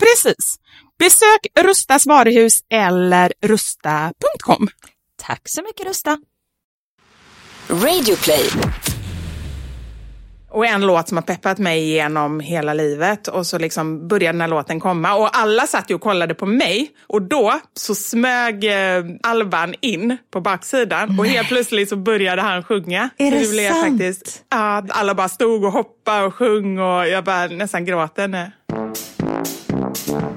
Precis. Besök Rustas varuhus eller rusta.com. Tack så mycket Rusta. Radioplay. Och en låt som har peppat mig genom hela livet och så liksom började den här låten komma och alla satt ju och kollade på mig och då så smög eh, Alban in på baksidan och helt plötsligt så började han sjunga. Är det blev sant? Faktiskt, ja, alla bara stod och hoppade och sjöng och jag bara nästan gråter nu. Mamma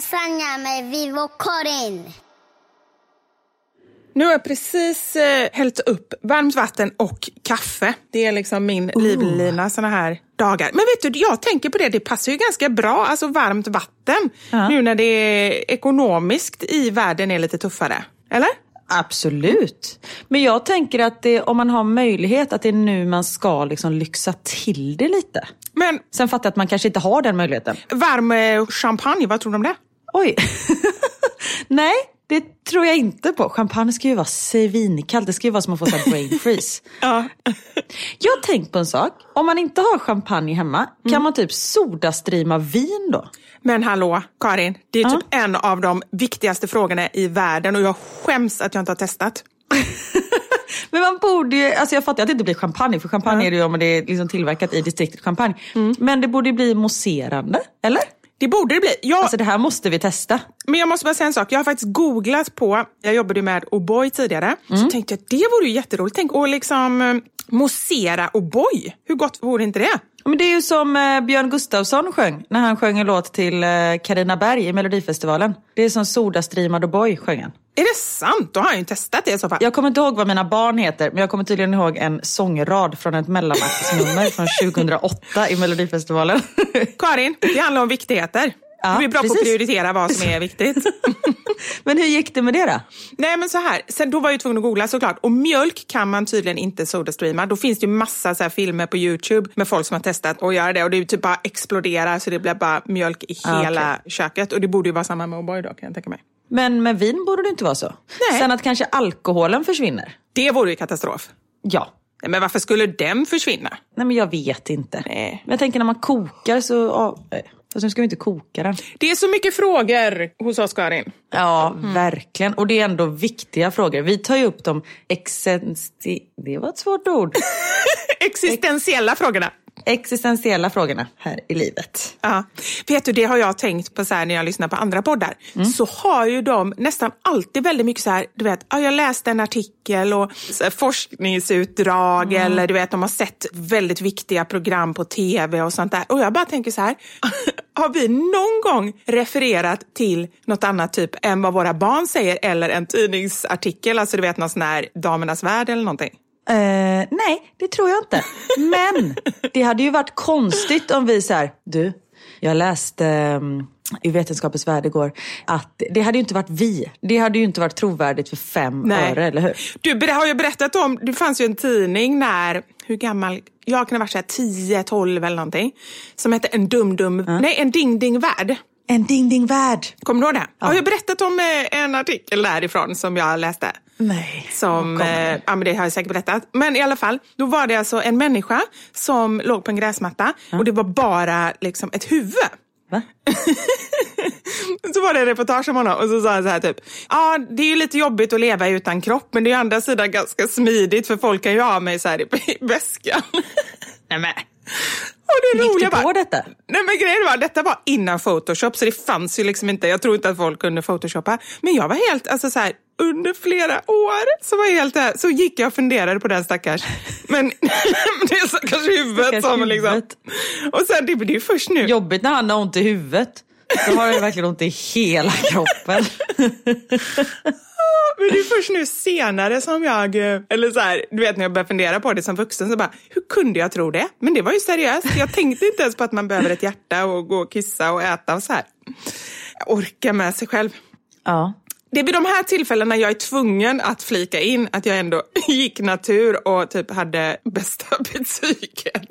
Sanja med Vivo Karin. Nu har jag precis eh, hällt upp varmt vatten och kaffe. Det är liksom min livlina såna här dagar. Men vet du, jag tänker på det, det passar ju ganska bra, alltså varmt vatten. Nu när det är ekonomiskt i världen är lite tuffare. Eller? Absolut. Men jag tänker att det, om man har möjlighet att det är nu man ska liksom lyxa till det lite. Men Sen fattar jag att man kanske inte har den möjligheten. varm eh, champagne, vad tror du om det? Oj. Nej, det tror jag inte på. Champagne ska ju vara svinkallt. Det ska ju vara som att få så brain freeze. Ja. Jag har tänkt på en sak. Om man inte har champagne hemma, kan man typ sodastreama vin då? Men hallå, Karin, det är typ en av de viktigaste frågorna i världen och jag skäms att jag inte har testat. Men man borde ju, alltså jag fattar att det inte blir champagne, för champagne är det ju om det är liksom tillverkat i distriktet champagne. Men det borde ju bli mousserande, eller? Det borde det bli. Jag, Alltså det här måste vi testa. Men jag måste bara säga en sak. Jag har faktiskt googlat på, jag jobbade med O'boy tidigare, så tänkte jag att det vore ju jätteroligt. Tänk att liksom eh, mossera O'boy. Hur gott vore inte det? Men det är ju som eh, Björn Gustafsson sjöng när han sjöng en låt till Karina Berg i Melodifestivalen. Det är som Sodastreamad O'boy sjöng han. Är det sant? Då har jag ju testat det i så fall. Jag kommer inte ihåg vad mina barn heter, men jag kommer tydligen ihåg en sångrad från ett mellanaktsnummer från 2008 i Melodifestivalen. Karin, det handlar om viktigheter. Ja, du är bra på att precis. prioritera vad som är viktigt. men hur gick det med det då? Nej men så här, sen då var jag tvungen att googla såklart. Och mjölk kan man tydligen inte sodastreama. Då finns det ju massa så filmer på Youtube med folk som har testat att göra det. Och det typ bara exploderar så det blir bara mjölk i Ah, hela köket. Och det borde ju vara samma med O'boy då kan jag tänka mig. Men med vin borde det inte vara så. Nej. Sen att kanske alkoholen försvinner. Det vore ju katastrof. Ja. Nej, men varför skulle den försvinna? Nej men jag vet inte. Nej. Men jag tänker när man kokar så... Ja, nej. Fast nu ska vi inte koka den. Det är så mycket frågor hos oss Karin. Ja, verkligen. Och det är ändå viktiga frågor. Vi tar ju upp de exensti... Det var ett svårt ord. Existentiella frågorna. Existentiella frågorna här i livet. Ja. Vet du, det har jag tänkt på så här när jag lyssnar på andra poddar. Så har ju de nästan alltid väldigt mycket så här, du vet, ja, jag läste en artikel och forskningsutdrag eller du vet, de har sett väldigt viktiga program på tv och sånt där. Och jag bara tänker så här, har vi någon gång refererat till något annat typ än vad våra barn säger eller en tidningsartikel, alltså du vet någon sån här Damernas Värld eller någonting? Eh, nej, det tror jag inte. Men det hade ju varit konstigt om vi så här, du, jag läste um, i Vetenskapens värld igår att det hade ju inte varit vi. Det hade ju inte varit trovärdigt för fem öre, eller hur? Du ber- har ju berättat om, det fanns ju en tidning när, hur gammal, jag kan ha varit så här 10, 12 eller någonting, som hette En dum dum, nej en ding ding värld. En ding ding värld. Kommer du ihåg det? Har jag berättat om eh, en artikel därifrån som jag läste? Nej. Som, eh, ja, men det har jag säkert berättat. Men i alla fall, då var det alltså en människa som låg på en gräsmatta och det var bara liksom ett huvud. Va? Så var det en reportage om honom och så sa han så här typ, ja det är ju lite jobbigt att leva utan kropp men det är å andra sidan ganska smidigt för folk kan ju ha mig så här i väskan. Nej, men. Och det Gick roliga du på var, detta? Nej men grejen var, detta var innan Photoshop så det fanns ju liksom inte, jag tror inte att folk kunde photoshoppa. Men jag var helt, alltså så här, under flera år så var jag helt där, så gick jag och funderade på den stackars, men det är stackars huvudet Stackars som liksom. huvudet. Och sen, det, det är ju först nu. Jobbigt när han har ont i huvudet. Då har verkligen ont i hela kroppen. Men det är först nu senare som jag, eller så här, du vet när jag började fundera på det som vuxen så bara, hur kunde jag tro det? Men det var ju seriöst. Jag tänkte inte ens på att man behöver ett hjärta och gå och kissa och äta och så här. Jag orkar med sig själv. Ja. Det är vid de här tillfällena jag är tvungen att flika in att jag ändå gick natur och typ hade bästa betyget.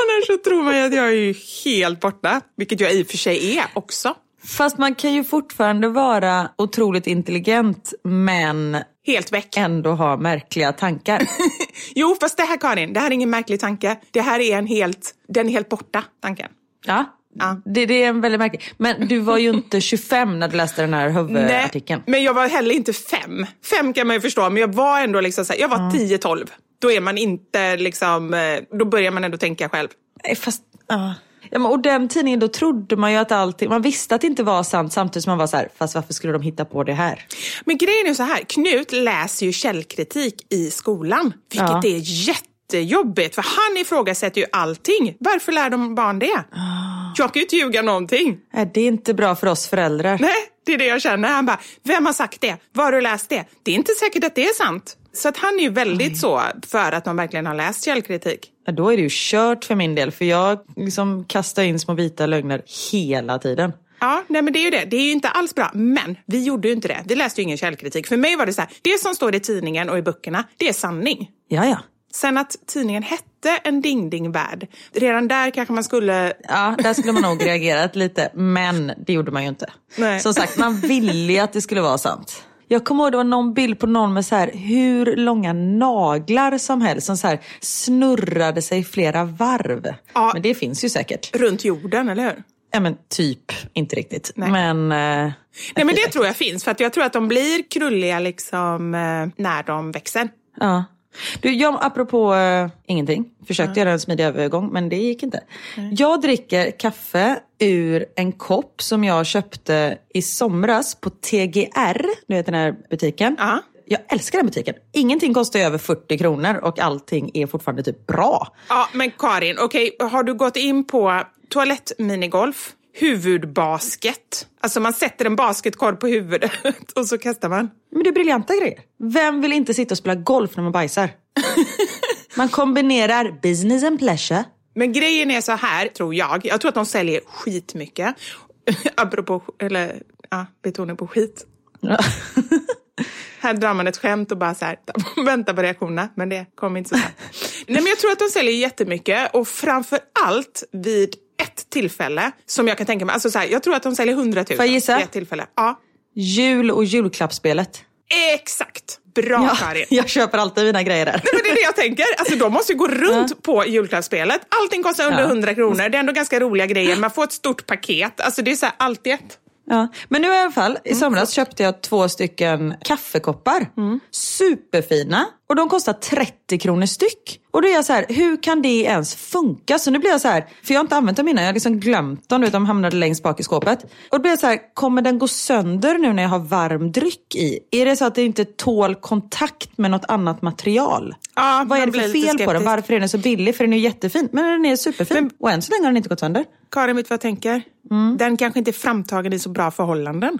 Annars så tror man ju att jag är helt borta, vilket jag i och för sig är också. Fast man kan ju fortfarande vara otroligt intelligent men Helt väck. ändå ha märkliga tankar. Jo, fast det här Karin, det här är ingen märklig tanke. Det här är en helt, den är helt borta, tanken. Ja, Ja. Det, det är en väldigt märklig. Men du var ju inte 25 när du läste den här huvudartikeln. men jag var heller inte fem. Fem kan man ju förstå, men jag var ändå liksom här, jag var 10-12. Då är man inte liksom, eh, då börjar man ändå tänka själv. Nej, Fast, ja. Ja, men, och den tidningen, då trodde man ju att allting, man visste att det inte var sant samtidigt som man var så här, fast varför skulle de hitta på det här? Men grejen är så här, Knut läser ju källkritik i skolan, vilket Ja. är jättejobbigt, för han ifrågasätter ju allting. Varför lär de barn det? Jag kan ju inte ljuga någonting. Nej, det är inte bra för oss föräldrar. Nej, det är det jag känner. Han bara, vem har sagt det? Var har du läst det? Det är inte säkert att det är sant. Så att han är ju väldigt så för att de verkligen har läst källkritik. Ja, Då är det ju kört för min del, för jag liksom kastar in små vita lögner hela tiden. Ja, nej men det är ju det. Det är ju inte alls bra. Men vi gjorde ju inte det. Vi läste ju ingen källkritik. För mig var det så här, det som står i tidningen och i böckerna, det är sanning. Ja, ja. Sen att tidningen hette En ding-ding-värld, redan där kanske man skulle... Ja, där skulle man nog reagerat lite, men det gjorde man ju inte. Nej. Som sagt, man ville ju att det skulle vara sant. Jag kommer ihåg det var någon bild på någon med så här hur långa naglar som helst som så här snurrade sig flera varv. Ja. Men det finns ju säkert. Runt jorden, eller hur? Ja men typ, inte riktigt. Nej. Men, eh, Nej, men det tror jag finns. För jag tror att de blir krulliga liksom, eh, när de växer. ja. Du, jag, apropå eh, ingenting, försökte göra en smidig övergång men det gick inte. Jag dricker kaffe ur en kopp som jag köpte i somras på TGR, du vet den här butiken. Ja. Jag älskar den butiken. Ingenting kostar över 40 kronor och allting är fortfarande typ bra. Ja, men Karin, okej, har du gått in på toalettminigolf, huvudbasket, alltså man sätter en basketkorg på huvudet och så kastar man. Men det är briljanta grejer. Vem vill inte sitta och spela golf när man bajsar? man kombinerar business and pleasure. Men grejen är så här, tror jag. Jag tror att de säljer skitmycket. Apropå, eller ja, betoning på skit. Här drar man ett skämt och bara så här, väntar på reaktionerna, men det kommer inte så snabbt. Nej, men jag tror att de säljer jättemycket och framför allt vid ett tillfälle som jag kan tänka mig. Alltså så här, jag tror att de säljer 100 000 Får jag gissa? ett tillfälle. Ja, Jul och julklappsspelet. exakt. Bra Ja, Karin. jag köper alltid mina grejer där. Nej, men det är det jag tänker. Alltså, de måste ju gå runt på julklappsspelet. Allting kostar under Ja. 100 kronor. Det är ändå ganska roliga grejer. Man får ett stort paket. Alltså, det är så här, allt i ett. Ja. Men nu i alla fall, Mm. i somras köpte jag två stycken kaffekoppar. Superfina. Och de kostar 30 kronor styck. Och då är jag så här, hur kan det ens funka? Så nu blir jag så här, för jag har inte använt dem innan, jag har liksom glömt dem, de hamnade längst bak i skåpet. Och då blir jag så här, kommer den gå sönder nu när jag har varm dryck i? Är det så att det inte tål kontakt med något annat material? Ja, Vad är det för fel på den? Varför är den så billig? För den är ju jättefin. Men den är superfin. och än så länge har den inte gått sönder. Karin, vet du vad jag tänker? Den kanske inte är framtagen i så bra förhållanden.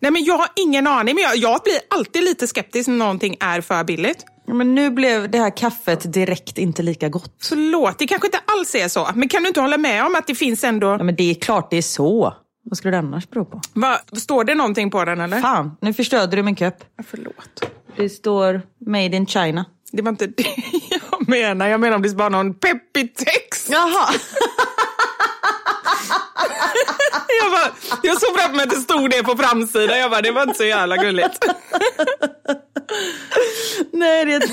Nej, men jag har ingen aning. Men jag, jag blir alltid lite skeptisk när någonting är för billigt. Men nu blev det här kaffet direkt inte lika gott. Förlåt, det kanske inte alls är så. Men kan du inte hålla med om att det finns ändå... Ja, men det är klart det är så. Vad skulle det annars bero på? Va, står det någonting på den eller? Fan, nu förstörde du min kopp. Ja, Förlåt. Det står Made in China. Det var inte det jag menar. Jag menar om det är bara någon peppig text. Jaha! Jag, bara, jag såg framför mig att det stod det på framsidan. Jag bara, det var inte så jävla gulligt. Nej, det är ett,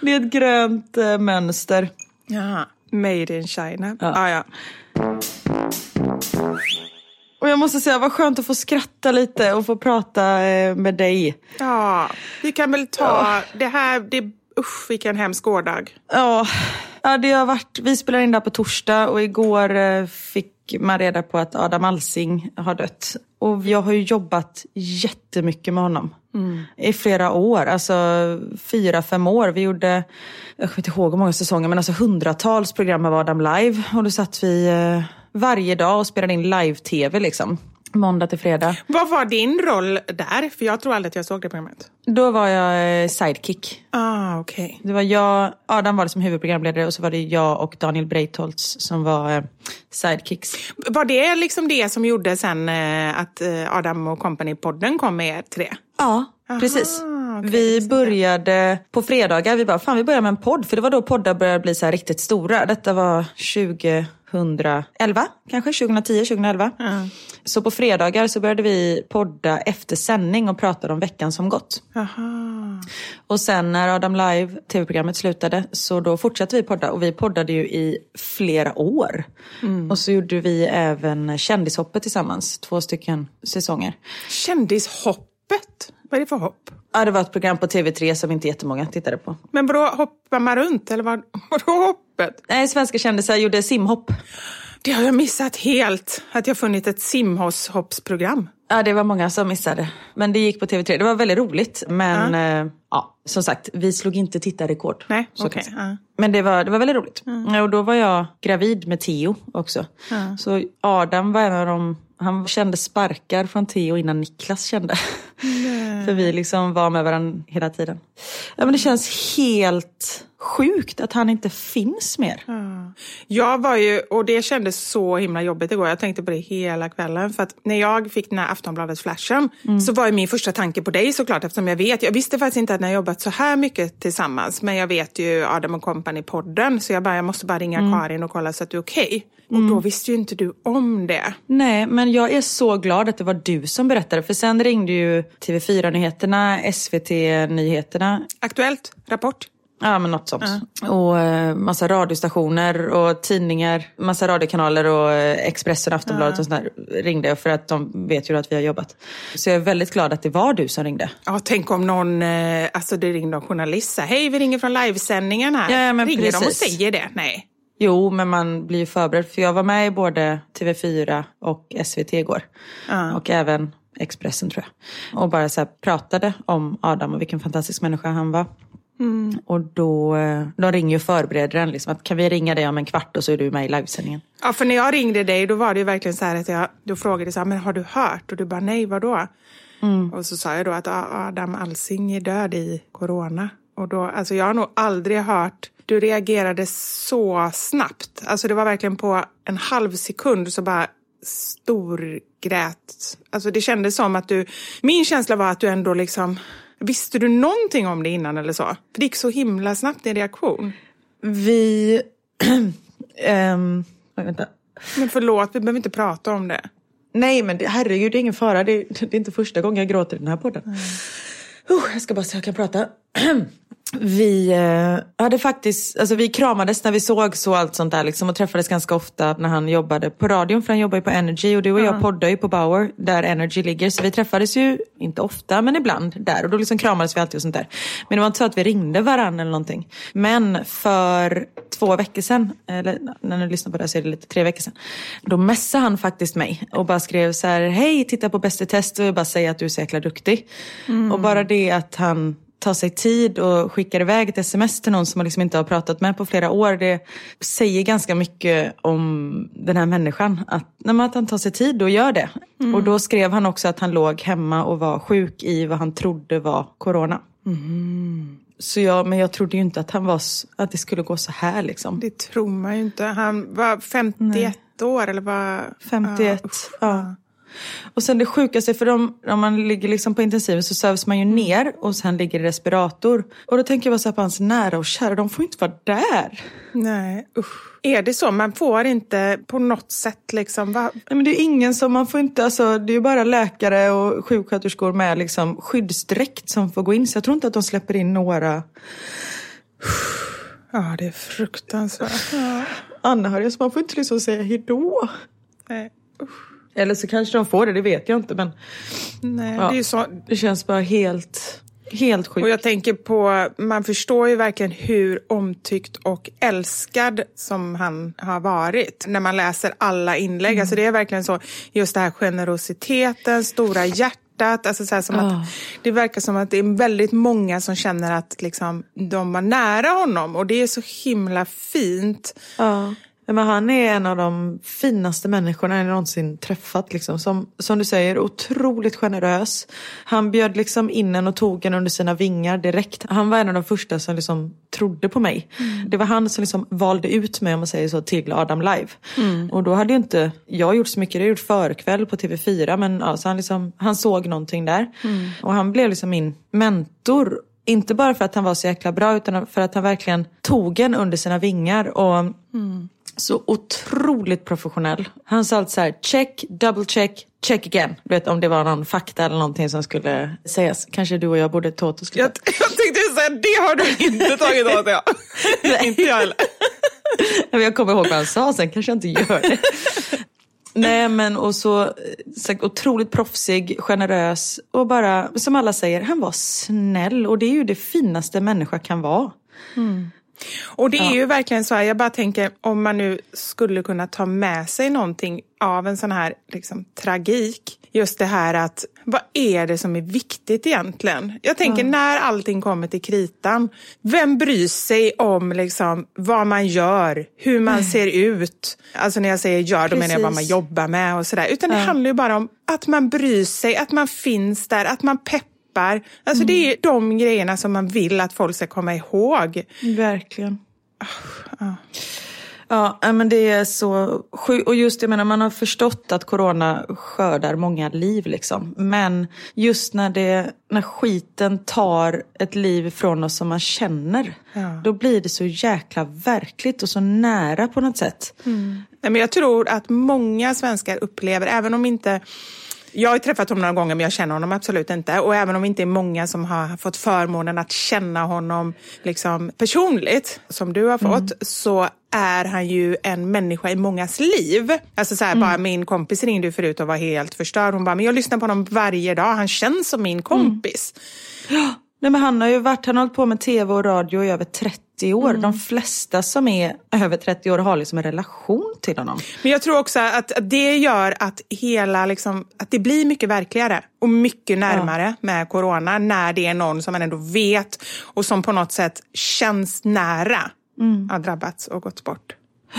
det är ett grönt eh, mönster. Jaha. Made in China. Ja. Ah, ja. Och jag måste säga, vad skönt att få skratta lite och få prata eh, med dig. ja, vi kan väl ta det här. Det, usch, vilken hemsk gårdag. Ja, ja det har varit, vi spelar in där på torsdag och igår eh, fick man reda på att Adam Alsing har dött. Och jag har ju jobbat jättemycket med honom. I flera år, alltså fyra, fem år. Vi gjorde, jag kommer inte ihåg hur många säsonger, men alltså hundratals program av Adam live. Och då satt vi eh, varje dag och spelade in live-tv liksom. Måndag till fredag. Vad var din roll där? För jag tror aldrig att jag såg det programmet. Då var jag eh, sidekick. Ah, okej. Det var jag, Adam var det som huvudprogramledare och så var det jag och Daniel Breitholtz som var eh, sidekicks. Var det liksom det som gjorde sen eh, att Adam och Company-podden kom med er tre? Ja, precis. Vi började på fredagar, vi bara, fan vi börjar med en podd. För det var då poddar började bli så här riktigt stora. Detta var 2011, kanske 2010, 2011. Så på fredagar så började vi podda efter sändning och pratade om veckan som gått. Aha. Och sen när Adam Live, tv-programmet, slutade så då fortsatte vi podda. Och vi poddade ju i flera år. Och så gjorde vi även Kändishoppet tillsammans, två stycken säsonger. Kändishoppet? Vad är det för hopp? Ja, det var ett program på TV3 som inte jättemånga tittade på. Men vadå, hoppar man runt eller vad, vadå hoppet? Nej, svenska kändisar gjorde simhopp. Det har jag missat helt, att jag funnit ett simhoppsprogram. Ja, det var många som missade. Men det gick på TV3. Det var väldigt roligt. Men eh, ja, som sagt, vi slog inte tittarrekord. Nej, Så säga. ja. Men det var, det var väldigt roligt. Ja, Och då var jag gravid med Theo också. Så Adam var en av dem, han kände sparkar från Theo innan Niklas kände. För vi liksom var med varandra hela tiden. Ja, men det känns helt sjukt att han inte finns mer. Jag var ju, och det kändes så himla jobbigt igår, jag tänkte på det hela kvällen. För att när jag fick den här Aftonbladet-flashen så var ju min första tanke på dig såklart eftersom jag vet, jag visste faktiskt inte att ni har jobbat så här mycket tillsammans. Men jag vet ju Adam och Company-podden så jag bara, jag måste bara ringa Karin och kolla så att du är okej. Och då visste ju inte du om det. Nej, men jag är så glad att det var du som berättade. För sen ringde ju TV4-nyheterna, SVT-nyheterna. Aktuellt, Rapport. Ja, men något sånt. Och eh, massa radiostationer och tidningar, massa radiokanaler och eh, Expressen, Aftonbladet och sånt där ringde för att de vet ju att vi har jobbat. Så jag är väldigt glad att det var du som ringde. Ja, tänk om någon, eh, alltså det ringde någon journalist så hej vi ringer från livesändningen här. Ja, men ringer de och precis. säger det? Nej. Jo, men man blir ju förberedd. För jag var med i både TV4 och SVT igår. Och även Expressen tror jag. Och bara så pratade om Adam och vilken fantastisk människa han var. Och då, eh, de ringer ju förberedaren liksom att kan vi ringa dig om en kvart och så är du med i livesändningen. Ja, för när jag ringde dig då var det ju verkligen så här att jag då frågade så här, men har du hört? Och du bara, nej, vadå? Och så sa jag då att Adam Alsing är död i corona. Och då, alltså jag har nog aldrig hört, du reagerade så snabbt. Alltså det var verkligen på en halv sekund så bara storgrät. Alltså det kändes som att du, min känsla var att du ändå liksom, visste du någonting om det innan eller så? För det gick så himla snabbt din reaktion. Vi... oj, vänta. Men förlåt, vi behöver inte prata om det. Nej men det, herregud, det är ingen fara. Det, det är inte första gången jag gråter i den här podden. Uh, jag ska bara se om jag kan prata. Vi eh, hade faktiskt, alltså vi kramades när vi sågs och allt sånt där liksom och träffades ganska ofta när han jobbade på radion för han jobbar ju på Energy och du och jag poddar ju på Bauer där Energy ligger så vi träffades ju, inte ofta men ibland där och då liksom kramades vi alltid och sånt där. Men det var inte så att vi ringde varandra eller någonting. Men för två veckor sedan, eller när ni lyssnar på det här så är det lite tre veckor sedan. Då messade han faktiskt mig och bara skrev så här, hej titta på Bäst i test och jag bara säga att du är så jäkla duktig. Och bara det att han tar sig tid och skickar iväg ett sms till någon som man liksom inte har pratat med på flera år. Det säger ganska mycket om den här människan. Att, nej, att han tar sig tid och gör det. Mm. Och då skrev han också att han låg hemma och var sjuk i vad han trodde var corona. Mm. Så jag, men jag trodde ju inte att, han var, att det skulle gå så här liksom. Det tror man ju inte. Han var 51 år eller var... 51. Ja, usch. Ja. Och sen det sjukaste, för de, om man ligger liksom på intensiven så sövs man ju ner och sen ligger i respirator. Och då tänker jag bara så här på hans nära och kära, de får inte vara där. Nej, usch. Är det så? Man får inte på något sätt liksom... Va? Nej, men det är ingen som, man får inte, alltså det är ju bara läkare och sjuksköterskor med liksom skyddsdräkt som får gå in. Så jag tror inte att de släpper in några Ja, det är fruktansvärt. Ja. anhöriga. Så man får inte liksom säga hejdå. Nej, usch. Eller så kanske de får det, det vet jag inte. Men Nej, Ja. det är så... det känns bara helt, helt sjukt. Och jag tänker på, man förstår ju verkligen hur omtyckt och älskad som han har varit när man läser alla inlägg. Mm. Alltså det är verkligen så, just det här generositeten, stora hjärtat. Alltså så som Ja. att, det verkar som att det är väldigt många som känner att liksom, de var nära honom och det är så himla fint. Ja. Men han är en av de finaste människorna jag någonsin träffat. Liksom. Som, som du säger, otroligt generös. Han bjöd liksom in en och tog en under sina vingar direkt. Han var en av de första som liksom trodde på mig. Det var han som liksom valde ut mig, om man säger så, till Adam Live. Och då hade ju inte jag gjort så mycket. Det jag gjort förkväll på TV4. Men ja, så han, liksom, han såg någonting där. Och han blev liksom min mentor. Inte bara för att han var så jäkla bra utan för att han verkligen tog en under sina vingar. Och så otroligt professionell. Han sa alltid så här, check, double check, check again. Du vet om det var någon fakta eller någonting som skulle sägas. Kanske du och jag borde ta åt oss lite. Jag, jag tänkte säga, det har du inte tagit åt dig. inte jag heller. Jag kommer ihåg vad han sa, sen kanske jag inte gör det. Nej men och så, så otroligt proffsig, generös och bara, som alla säger, han var snäll. Och det är ju det finaste människa kan vara. Och det är ju verkligen så här, jag bara tänker om man nu skulle kunna ta med sig någonting av en sån här liksom, tragik. Just det här att, vad är det som är viktigt egentligen? Jag tänker när allting kommer till kritan, vem bryr sig om liksom, vad man gör, hur man ser ut? Alltså när jag säger gör, då menar jag vad man Precis. jobbar med och sådär. Utan det handlar ju bara om att man bryr sig, att man finns där, att man peppar. Alltså det är ju de grejerna som man vill att folk ska komma ihåg. Verkligen. Ja, nej, men det är så sjukt. Och just jag menar, man har förstått att corona skördar många liv liksom. Men just när, det, när skiten tar ett liv från oss som man känner. Ja. Då blir det så jäkla verkligt och så nära på något sätt. Nej, men jag tror att många svenskar upplever, även om inte jag har träffat honom några gånger men jag känner honom absolut inte. Och även om inte är många som har fått förmånen att känna honom liksom personligt, som du har fått, så är han ju en människa i mångas liv. Alltså så här, bara min kompis ringde förut och var helt förstörd. Hon bara, men jag lyssnar på honom varje dag, han känns som min kompis. Nej, men han har ju varit, han har hållit på med tv och radio i över 30 år. De flesta som är över 30 år har liksom en relation till honom. Men jag tror också att det gör att hela, liksom, att det blir mycket verkligare och mycket närmare med corona när det är någon som man ändå vet och som på något sätt känns nära har drabbats och gått bort.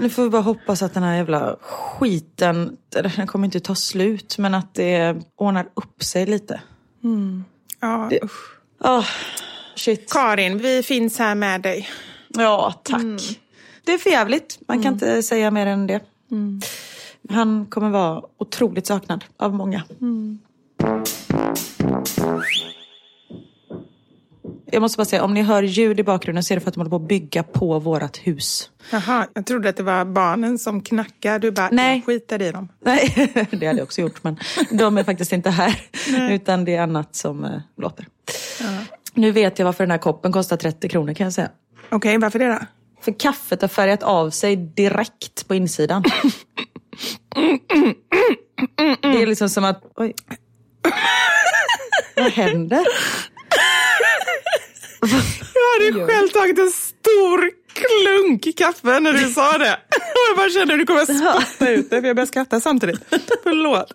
Nu får vi bara hoppas att den här jävla skiten, den kommer inte ta slut, men att det ordnar upp sig lite. Ja, Det-. Ah, shit. Karin, vi finns här med dig. Ja, tack. Det är för jävligt. Man kan inte säga mer än det. Han kommer vara otroligt saknad av många. Jag måste bara säga, om ni hör ljud i bakgrunden så är det för att de håller på att bygga på vårt hus. Jaha, jag trodde att det var barnen som knackar. Du bara, Nej. skiter i dem. Nej, det hade jag också gjort, men de är faktiskt inte här. Utan det är annat som eh, låter. Nu vet jag varför den här koppen kostar 30 kronor kan jag säga. Okej, varför det då? För kaffet har färgat av sig direkt på insidan. Det är liksom som att... Oj. Vad händer? Jag hade själv tagit en stor klunk kaffe när du sa det. Och jag bara kände att du kommer spotta ut det, för jag började skratta samtidigt. Förlåt.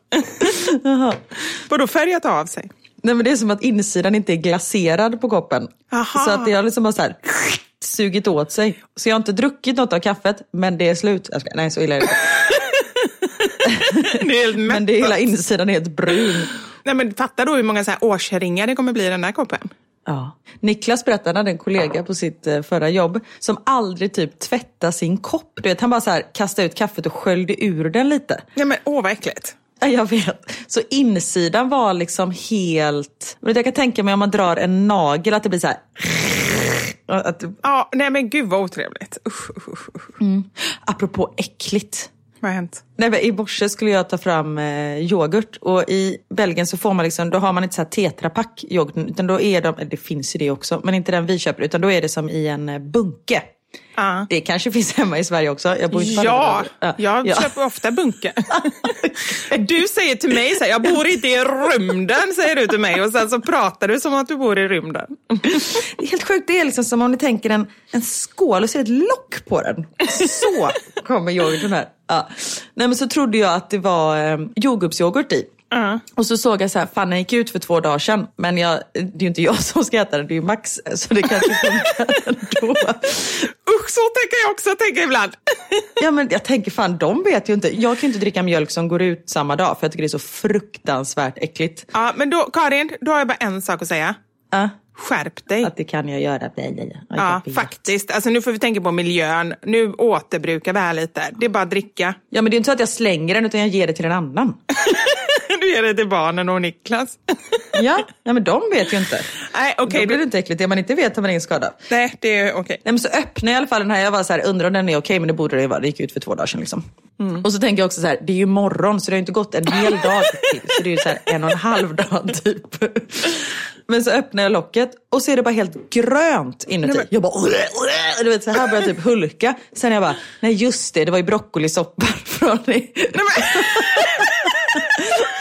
Vadå färgat av sig? Nej, men det är som att insidan inte är glaserad på koppen. Aha. Så att det har liksom bara så här sugit åt sig. Så jag har inte druckit något av kaffet, men det är slut. Jag ska, nej, så illa är det. Det är Men det är hela insidan är helt brun. Nej, men fatta då hur många så här årsringar det kommer bli i den här koppen. Ja. Niklas berättade, han hade en kollega på sitt eh, förra jobb som aldrig typ tvättade sin kopp. Du vet, han bara så här kastade ut kaffet och sköljde ur den lite. Ja, men åh vad äckligt. Ja, Jag vet. Så insidan var liksom helt... Jag kan tänka mig om man drar en nagel att det blir så här... Att, Ja, nej men gud vad otrevligt. Usch, usch, usch, usch. apropå äckligt. Vad har hänt? Nej, men I morse skulle jag ta fram eh, yoghurt och i Belgien så får man liksom, då har man inte så här tetrapack yoghurt utan då är de, det finns ju det också, men inte den vi köper utan då är det som i en eh, bunke. Ja. Det kanske finns hemma i Sverige också. Jag bor inte Ja, ställen. jag ja. köper ofta bunker. Du säger till mig så här, jag bor inte i rymden, säger du till mig. Och sen så pratar du som att du bor i rymden. Det är helt sjukt, det är liksom som om ni tänker en, en skål och det ett lock på den. Så kommer yoghurten här. Ja. Nej men så trodde jag att det var eh, jordgubbsyoghurt i. Och så såg jag så här, fan den gick ut för två dagar sedan. Men jag, det är ju inte jag som ska äta den, det är ju Max. Så det kanske funkar ändå. Usch, så tänker jag också tänker ibland. Ja men jag tänker fan, de vet ju inte. Jag kan ju inte dricka mjölk som går ut samma dag för jag tycker det är så fruktansvärt äckligt. Ja, men då, Karin, då har jag bara en sak att säga. Ja, Skärp dig. att det kan jag göra. Nej, nej, nej. Ja, faktiskt. Alltså, nu får vi tänka på miljön. Nu återbrukar vi här lite. Det är bara att dricka. Ja men det är inte så att jag slänger den utan jag ger det till en annan. Du ger det till barnen och Niklas. Ja, ja men de vet ju inte. Nej, okej. Då blir det inte äckligt. Det man inte vet har man ingen skada. Nej, det är okej. Nej, men så öppnade jag i alla fall den här. Jag var så här, undrar om den är okej, men det borde det ju vara. Det gick ut för två dagar sedan. Liksom. Och så tänker jag också så här, det är ju morgon så det har inte gått en hel dag till. Så det är ju så här en och en halv dag typ. Men så öppnar jag locket och så är det bara helt grönt inuti. Jag bara, du vet så här börjar jag typ hulka. Sen jag bara, nej just det, det var ju broccolisoppa från i.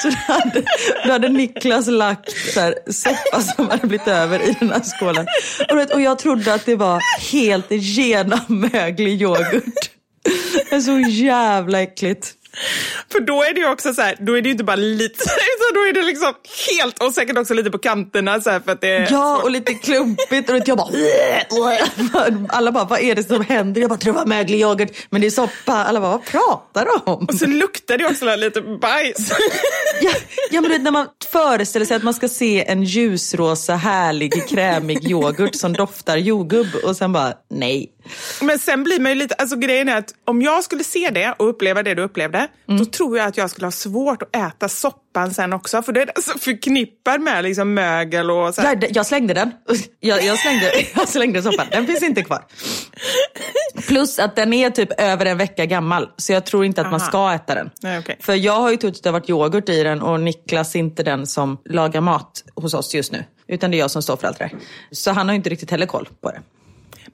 Så då hade, då hade Niklas lagt så här, soppa som hade blivit över i den här skålen. Och, vet, och jag trodde att det var helt genommöglig yoghurt. Det är så jävla äckligt. För då är det ju också så här, då är det ju inte bara lite, utan då är det liksom helt, och säkert också lite på kanterna så här, för att det är Ja, och lite klumpigt. Och jag bara... Alla bara, vad är det som händer? Jag bara, tror det var möglig yoghurt, men det är soppa. Alla bara, vad pratar du om? Och så luktar det också lite bajs. Ja, ja men när man föreställer sig att man ska se en ljusrosa, härlig, krämig yoghurt som doftar jordgubb och sen bara, nej. Men sen blir man ju lite, alltså grejen är att om jag skulle se det och uppleva det du upplevde, då tror jag att jag skulle ha svårt att äta soppan sen också. För det är så förknippad med liksom mögel och så. Jag, jag slängde den. Jag, jag, slängde, jag slängde soppan. Den finns inte kvar. Plus att den är typ över en vecka gammal. Så jag tror inte att man Aha. ska äta den. Nej, okej. För jag har ju trott att det har varit yoghurt i den och Niklas är inte den som lagar mat hos oss just nu. Utan det är jag som står för allt det där. Så han har ju inte riktigt heller koll på det.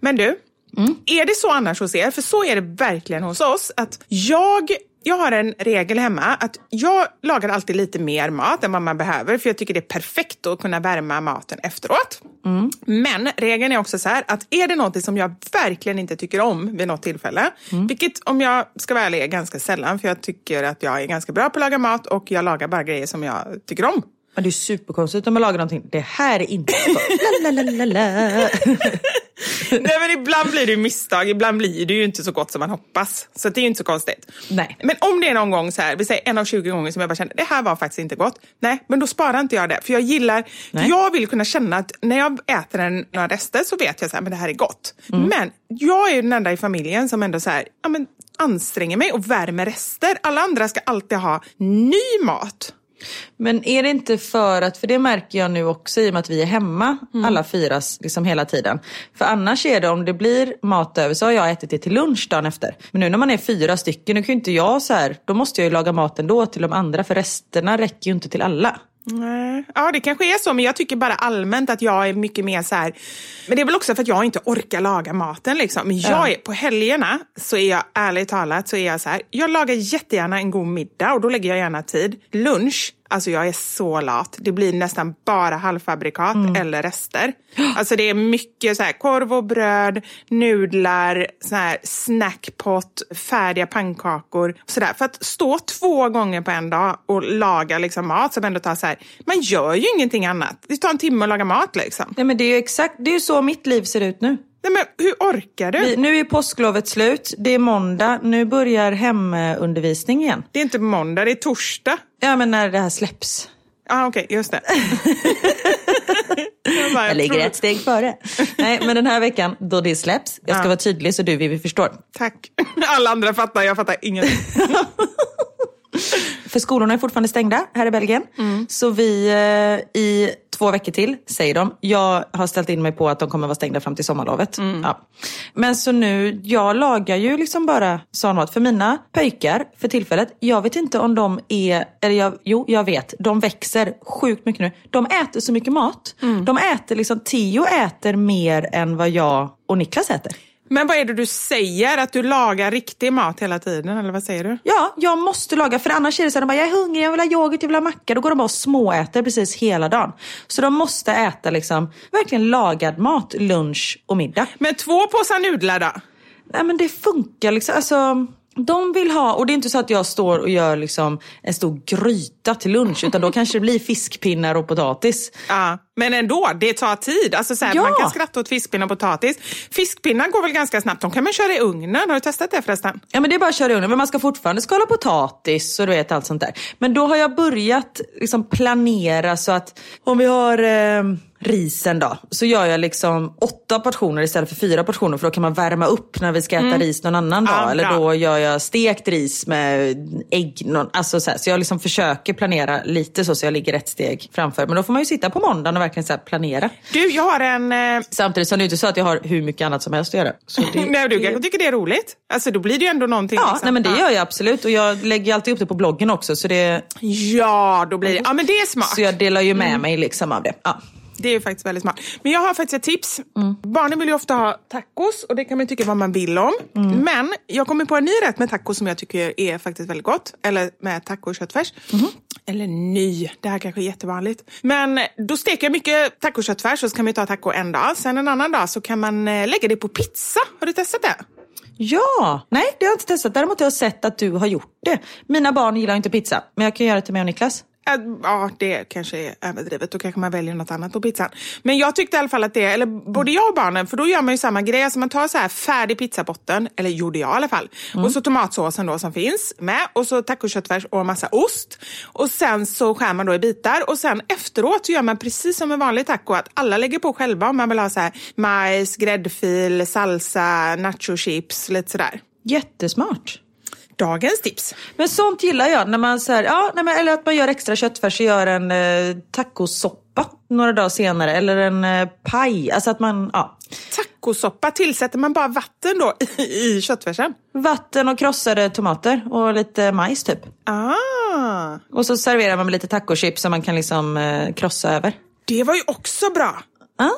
Men du, Mm. är det så annars hos er? För så är det verkligen hos oss. Att jag, jag har en regel hemma att jag lagar alltid lite mer mat än vad man behöver. För jag tycker det är perfekt att kunna värma maten efteråt. Mm. Men regeln är också så här att är det något som jag verkligen inte tycker om vid något tillfälle, Mm. vilket om jag ska vara ärlig är ganska sällan, för jag tycker att jag är ganska bra på att laga mat och jag lagar bara grejer som jag tycker om. Men det är superkonstigt om man lagar någonting. Det här är inte. Nej men ibland blir det misstag, ibland blir det ju inte så gott som man hoppas. Så det är ju inte så konstigt. Nej. Men om det är någon gång så här, vi säger en av 20 gånger som jag bara känner det här var faktiskt inte gott. Nej, men då sparar inte jag det. För jag gillar, för jag vill kunna känna att när jag äter en, några rester så vet jag så här, men det här är gott. Men jag är ju den enda i familjen som ändå så här, ja men anstränger mig och värmer rester. Alla andra ska alltid ha ny mat. Men är det inte för att, för det märker jag nu också i och med att vi är hemma alla fyra liksom hela tiden. För annars är det om det blir mat över så har jag ätit det till lunch dagen efter. Men nu när man är fyra stycken, nu kan ju inte jag så här, då måste jag ju laga mat ändå till de andra för resterna räcker ju inte till alla. Nej. Ja, det kanske är så, men jag tycker bara allmänt att jag är mycket mer så här... Men det är väl också för att jag inte orkar laga maten. Liksom. Men jag är, på helgerna så är jag ärligt talat så är jag så här. Jag lagar jättegärna en god middag och då lägger jag gärna tid. Lunch, alltså jag är så lat. Det blir nästan bara halvfabrikat eller rester. Alltså det är mycket så här korv och bröd, nudlar, så här snackpot, färdiga pannkakor. Så där. För att stå två gånger på en dag och laga liksom mat som ändå tar så här. Man gör ju ingenting annat. Det tar en timme att laga mat liksom. Nej men det är ju exakt, det är ju så mitt liv ser ut nu. Nej, men hur orkar du? Vi, nu är påsklovet slut, det är måndag, nu börjar hemundervisning igen. Det är inte måndag, det är torsdag. Ja men när det här släpps. Ja, ah, okej, just det. jag, bara, Jag ligger tror- ett steg före. Nej men den här veckan då det släpps, jag ska Ja. vara tydlig så du vi förstår. Tack. Alla andra fattar, jag fattar ingenting. För skolorna är fortfarande stängda här i Belgien. Så vi eh, i två veckor till, säger de. Jag har ställt in mig på att de kommer vara stängda fram till sommarlovet. Ja. Men så nu, jag lagar ju liksom bara sån mat för mina pojkar för tillfället. Jag vet inte om de är, eller jag, jo jag vet, de växer sjukt mycket nu. De äter så mycket mat. De äter liksom, Theo äter mer än vad jag och Niklas äter. Men vad är det du säger? Att du lagar riktig mat hela tiden, eller vad säger du? Ja, jag måste laga. För annars är det så att de bara, jag är hungrig, jag vill ha yoghurt, jag vill ha macka. Då går de bara och småäter precis hela dagen. Så de måste äta liksom, verkligen lagad mat, lunch och middag. Men två påsar nudlar då? Nej men det funkar liksom. Alltså, de vill ha, och det är inte så att jag står och gör liksom en stor gryta till lunch. Utan då kanske det blir fiskpinnar och potatis. Ja, men ändå, det tar tid. Alltså så här, Ja. Man kan skratta åt fiskpinnar och potatis. Fiskpinnar går väl ganska snabbt? De kan man köra i ugnen. Har du testat det förresten? Ja men det är bara att köra i ugnen. Men man ska fortfarande skala potatis och du vet allt sånt där. Men då har jag börjat liksom planera så att om vi har eh, risen då. Så gör jag liksom åtta portioner istället för fyra portioner. För då kan man värma upp när vi ska äta ris någon annan dag. Ja, Eller då gör jag stekt ris med ägg. Någon, alltså så, här. så jag liksom försöker planera lite så, så jag ligger ett steg framför. Men då får man ju sitta på måndagen och verkligen så planera. Du, jag har en... Eh... Samtidigt som det är inte så att jag har hur mycket annat som helst att göra. Så det, Nej, du kanske tycker det är roligt? Alltså då blir det ju ändå någonting. Ja, liksom. nej, men det gör jag absolut. Och jag lägger alltid upp det på bloggen också. Så, det, Ja, då blir det... Ja, men det är smart. så jag delar ju med mig liksom av det. Ja. Det är faktiskt väldigt smart. Men jag har faktiskt ett tips. Barnen vill ju ofta ha tacos och det kan man tycka vad man vill om. Men jag kommer på en ny rätt med tacos som jag tycker är faktiskt väldigt gott. Eller med taco och köttfärs. Eller ny, det här kanske är jättevanligt. Men då steker jag mycket tacoköttfärs och så kan man ta taco en dag. Sen en annan dag så kan man eh, lägga det på pizza. Har du testat det? ja, nej det har jag inte testat. Däremot har jag sett att du har gjort det. Mina barn gillar inte pizza. Men jag kan göra det till mig och Niklas. Äh, Ja, det kanske är överdrivet. Då kanske man väljer något annat på pizzan. Men jag tyckte i alla fall att det, eller både jag och barnen, för då gör man ju samma grej. Alltså man tar så här färdig pizzabotten, eller gjorde jag i alla fall. Och så tomatsåsen då som finns med. Och så tacoköttfärs och massa ost. Och sen så skär man då i bitar. Och sen efteråt så gör man precis som en vanlig taco. Att alla lägger på själva om man vill ha så här majs, gräddfil, salsa, nachochips, lite sådär. Jättesmart. Dagens tips. Men sånt gillar jag. När man, så här, ja, nej, men, eller att man gör extra köttfärs och gör en eh, tacosoppa några dagar senare. Eller en eh, paj. Alltså att man, ja. Tacosoppa, tillsätter man bara vatten då i, i köttfärsen? Vatten och krossade tomater och lite majs typ. Ah, Och så serverar man med lite tacochips som man kan liksom eh, krossa över. det var ju också bra. Ja.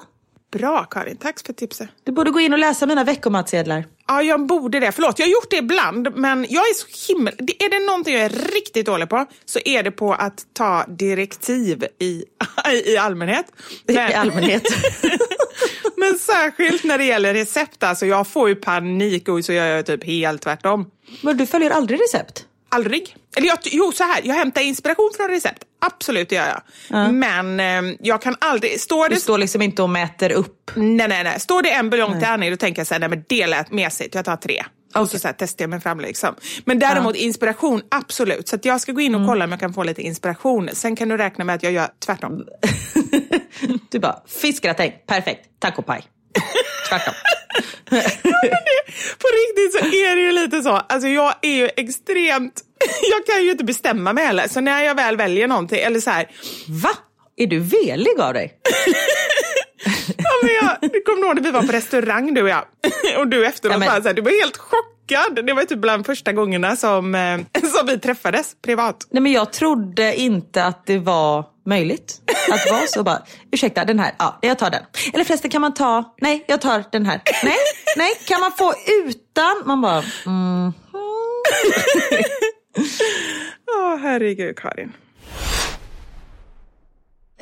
Bra Karin, tack för tipset. Du borde gå in och läsa mina veckomatsedlar. Ja, jag borde det. Förlåt, jag har gjort det ibland, men jag är så himla... Är det någonting jag är riktigt dålig på så är det på att ta direktiv i, i allmänhet. Men, I allmänhet. men särskilt när det gäller recept. Alltså, jag får ju panik och så gör jag typ helt tvärtom. Men du följer aldrig recept? Aldrig. Eller jag, jo, så här. Jag hämtar inspiration från recept. Absolut, det gör jag. Men eh, jag kan aldrig... Står det Du står liksom inte och mäter upp. Nej, nej, nej. Står det en buljong till Annie, då tänker jag så här, nej men det lät mesigt, jag tar tre. Och så, så här, testar jag mig fram liksom. Men däremot inspiration, absolut. Så jag ska gå in och kolla om jag kan få lite inspiration. Sen kan du räkna med att jag gör tvärtom. Du bara, fiskgratäng, perfekt, tacopaj. Tvärtom. På riktigt så är det ju lite så. Alltså jag är ju extremt jag kan ju inte bestämma mig heller. Så när jag väl väljer någonting, eller så här. Va? Är du velig av dig? ja, men jag, kommer ihåg när vi var på restaurang du och jag. Och du efteråt ja, men... så här, du var helt chockad. Det var typ bland första gångerna som, eh, som vi träffades privat. Nej men jag trodde inte att det var möjligt att vara så bara, ursäkta den här, ja jag tar den. Eller förresten kan man ta, nej jag tar den här. Nej, nej, kan man få utan? Man bara, mm. Åh oh, herregud Karin.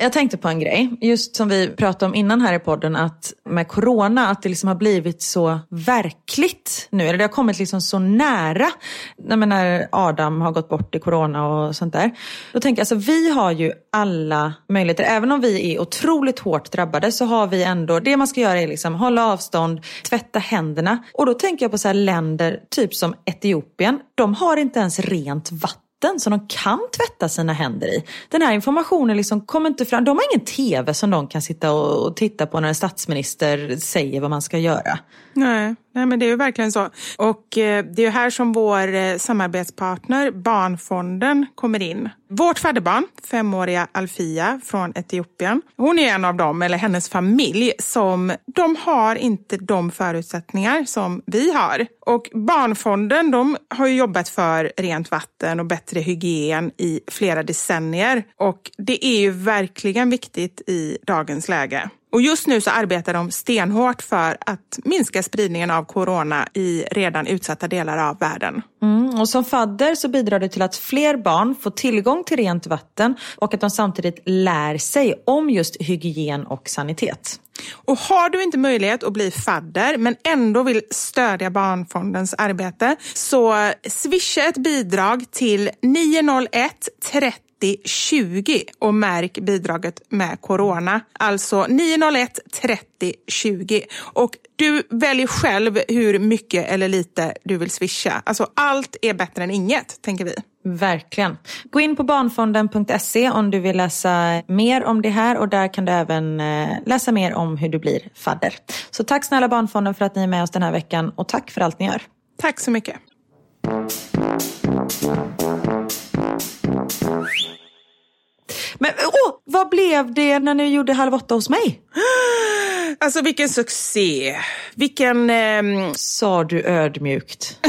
Jag tänkte på en grej, just som vi pratade om innan här i podden, att med corona, att det liksom har blivit så verkligt nu. Eller det har kommit liksom så nära. När Adam har gått bort i corona och sånt där. Då tänker jag, alltså vi har ju alla möjligheter. Även om vi är otroligt hårt drabbade så har vi ändå, det man ska göra är liksom hålla avstånd, tvätta händerna. Och då tänker jag på så länder, typ som Etiopien. De har inte ens rent vatten vatten som de kan tvätta sina händer i. Den här informationen liksom kommer inte fram. De har ingen tv som de kan sitta och titta på när en statsminister säger vad man ska göra. Nej, nej men det är ju verkligen så. Och eh, det är ju här som vår eh, samarbetspartner Barnfonden kommer in. Vårt fadderbarn, femåriga Alfia från Etiopien, hon är en av dem, eller hennes familj, som de har inte de förutsättningar som vi har. Och Barnfonden de har ju jobbat för rent vatten och bättre hygien i flera decennier. Och det är ju verkligen viktigt i dagens läge. Och just nu så arbetar de stenhårt för att minska spridningen av corona i redan utsatta delar av världen. Mm, och som fadder så bidrar det till att fler barn får tillgång till rent vatten och att de samtidigt lär sig om just hygien och sanitet. Och har du inte möjlighet att bli fadder men ändå vill stödja Barnfondens arbete så swisha ett bidrag till 901 30 20 och märk bidraget med corona. Alltså 901 30 20. Och du väljer själv hur mycket eller lite du vill swisha. Alltså allt är bättre än inget, tänker vi. Verkligen. Gå in på barnfonden.se om du vill läsa mer om det här och där kan du även eh, läsa mer om hur du blir fadder. Så tack snälla Barnfonden för att ni är med oss den här veckan och tack för allt ni gör. Tack så mycket. Men åh, vad blev det när ni gjorde Halv åtta hos mig? Alltså vilken succé. Vilken... Ehm... Sa du ödmjukt.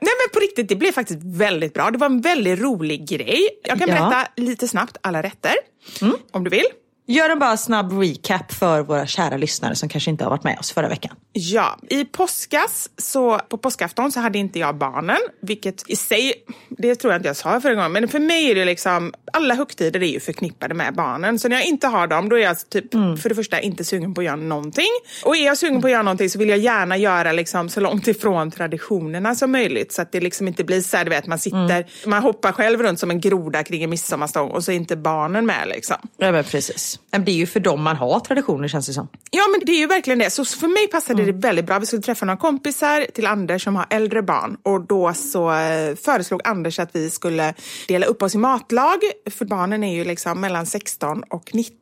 Nej men på riktigt, det blev faktiskt väldigt bra. Det var en väldigt rolig grej. Jag kan berätta ja. lite snabbt alla rätter. Mm. Om du vill. Gör en bara snabb recap för våra kära lyssnare som kanske inte har varit med oss förra veckan. Ja, i påskas, så på påskafton så hade inte jag barnen, vilket i sig, det tror jag inte jag sa förra gången, men för mig är det liksom, alla högtider är ju förknippade med barnen. Så när jag inte har dem, då är jag typ mm. för det första inte sugen på att göra någonting. Och är jag sugen på att göra någonting så vill jag gärna göra liksom så långt ifrån traditionerna som möjligt. Så att det liksom inte blir så här, du vet, man sitter, mm. man hoppar själv runt som en groda kring en midsommarstång och så är inte barnen med liksom. Ja men precis. Det är ju för dem man har traditioner känns det som. Ja men det är ju verkligen det. Så för mig passade mm. det väldigt bra. Vi skulle träffa några kompisar till Anders som har äldre barn. Och då så eh, föreslog Anders att vi skulle dela upp oss i matlag. För barnen är ju liksom mellan 16 och 19.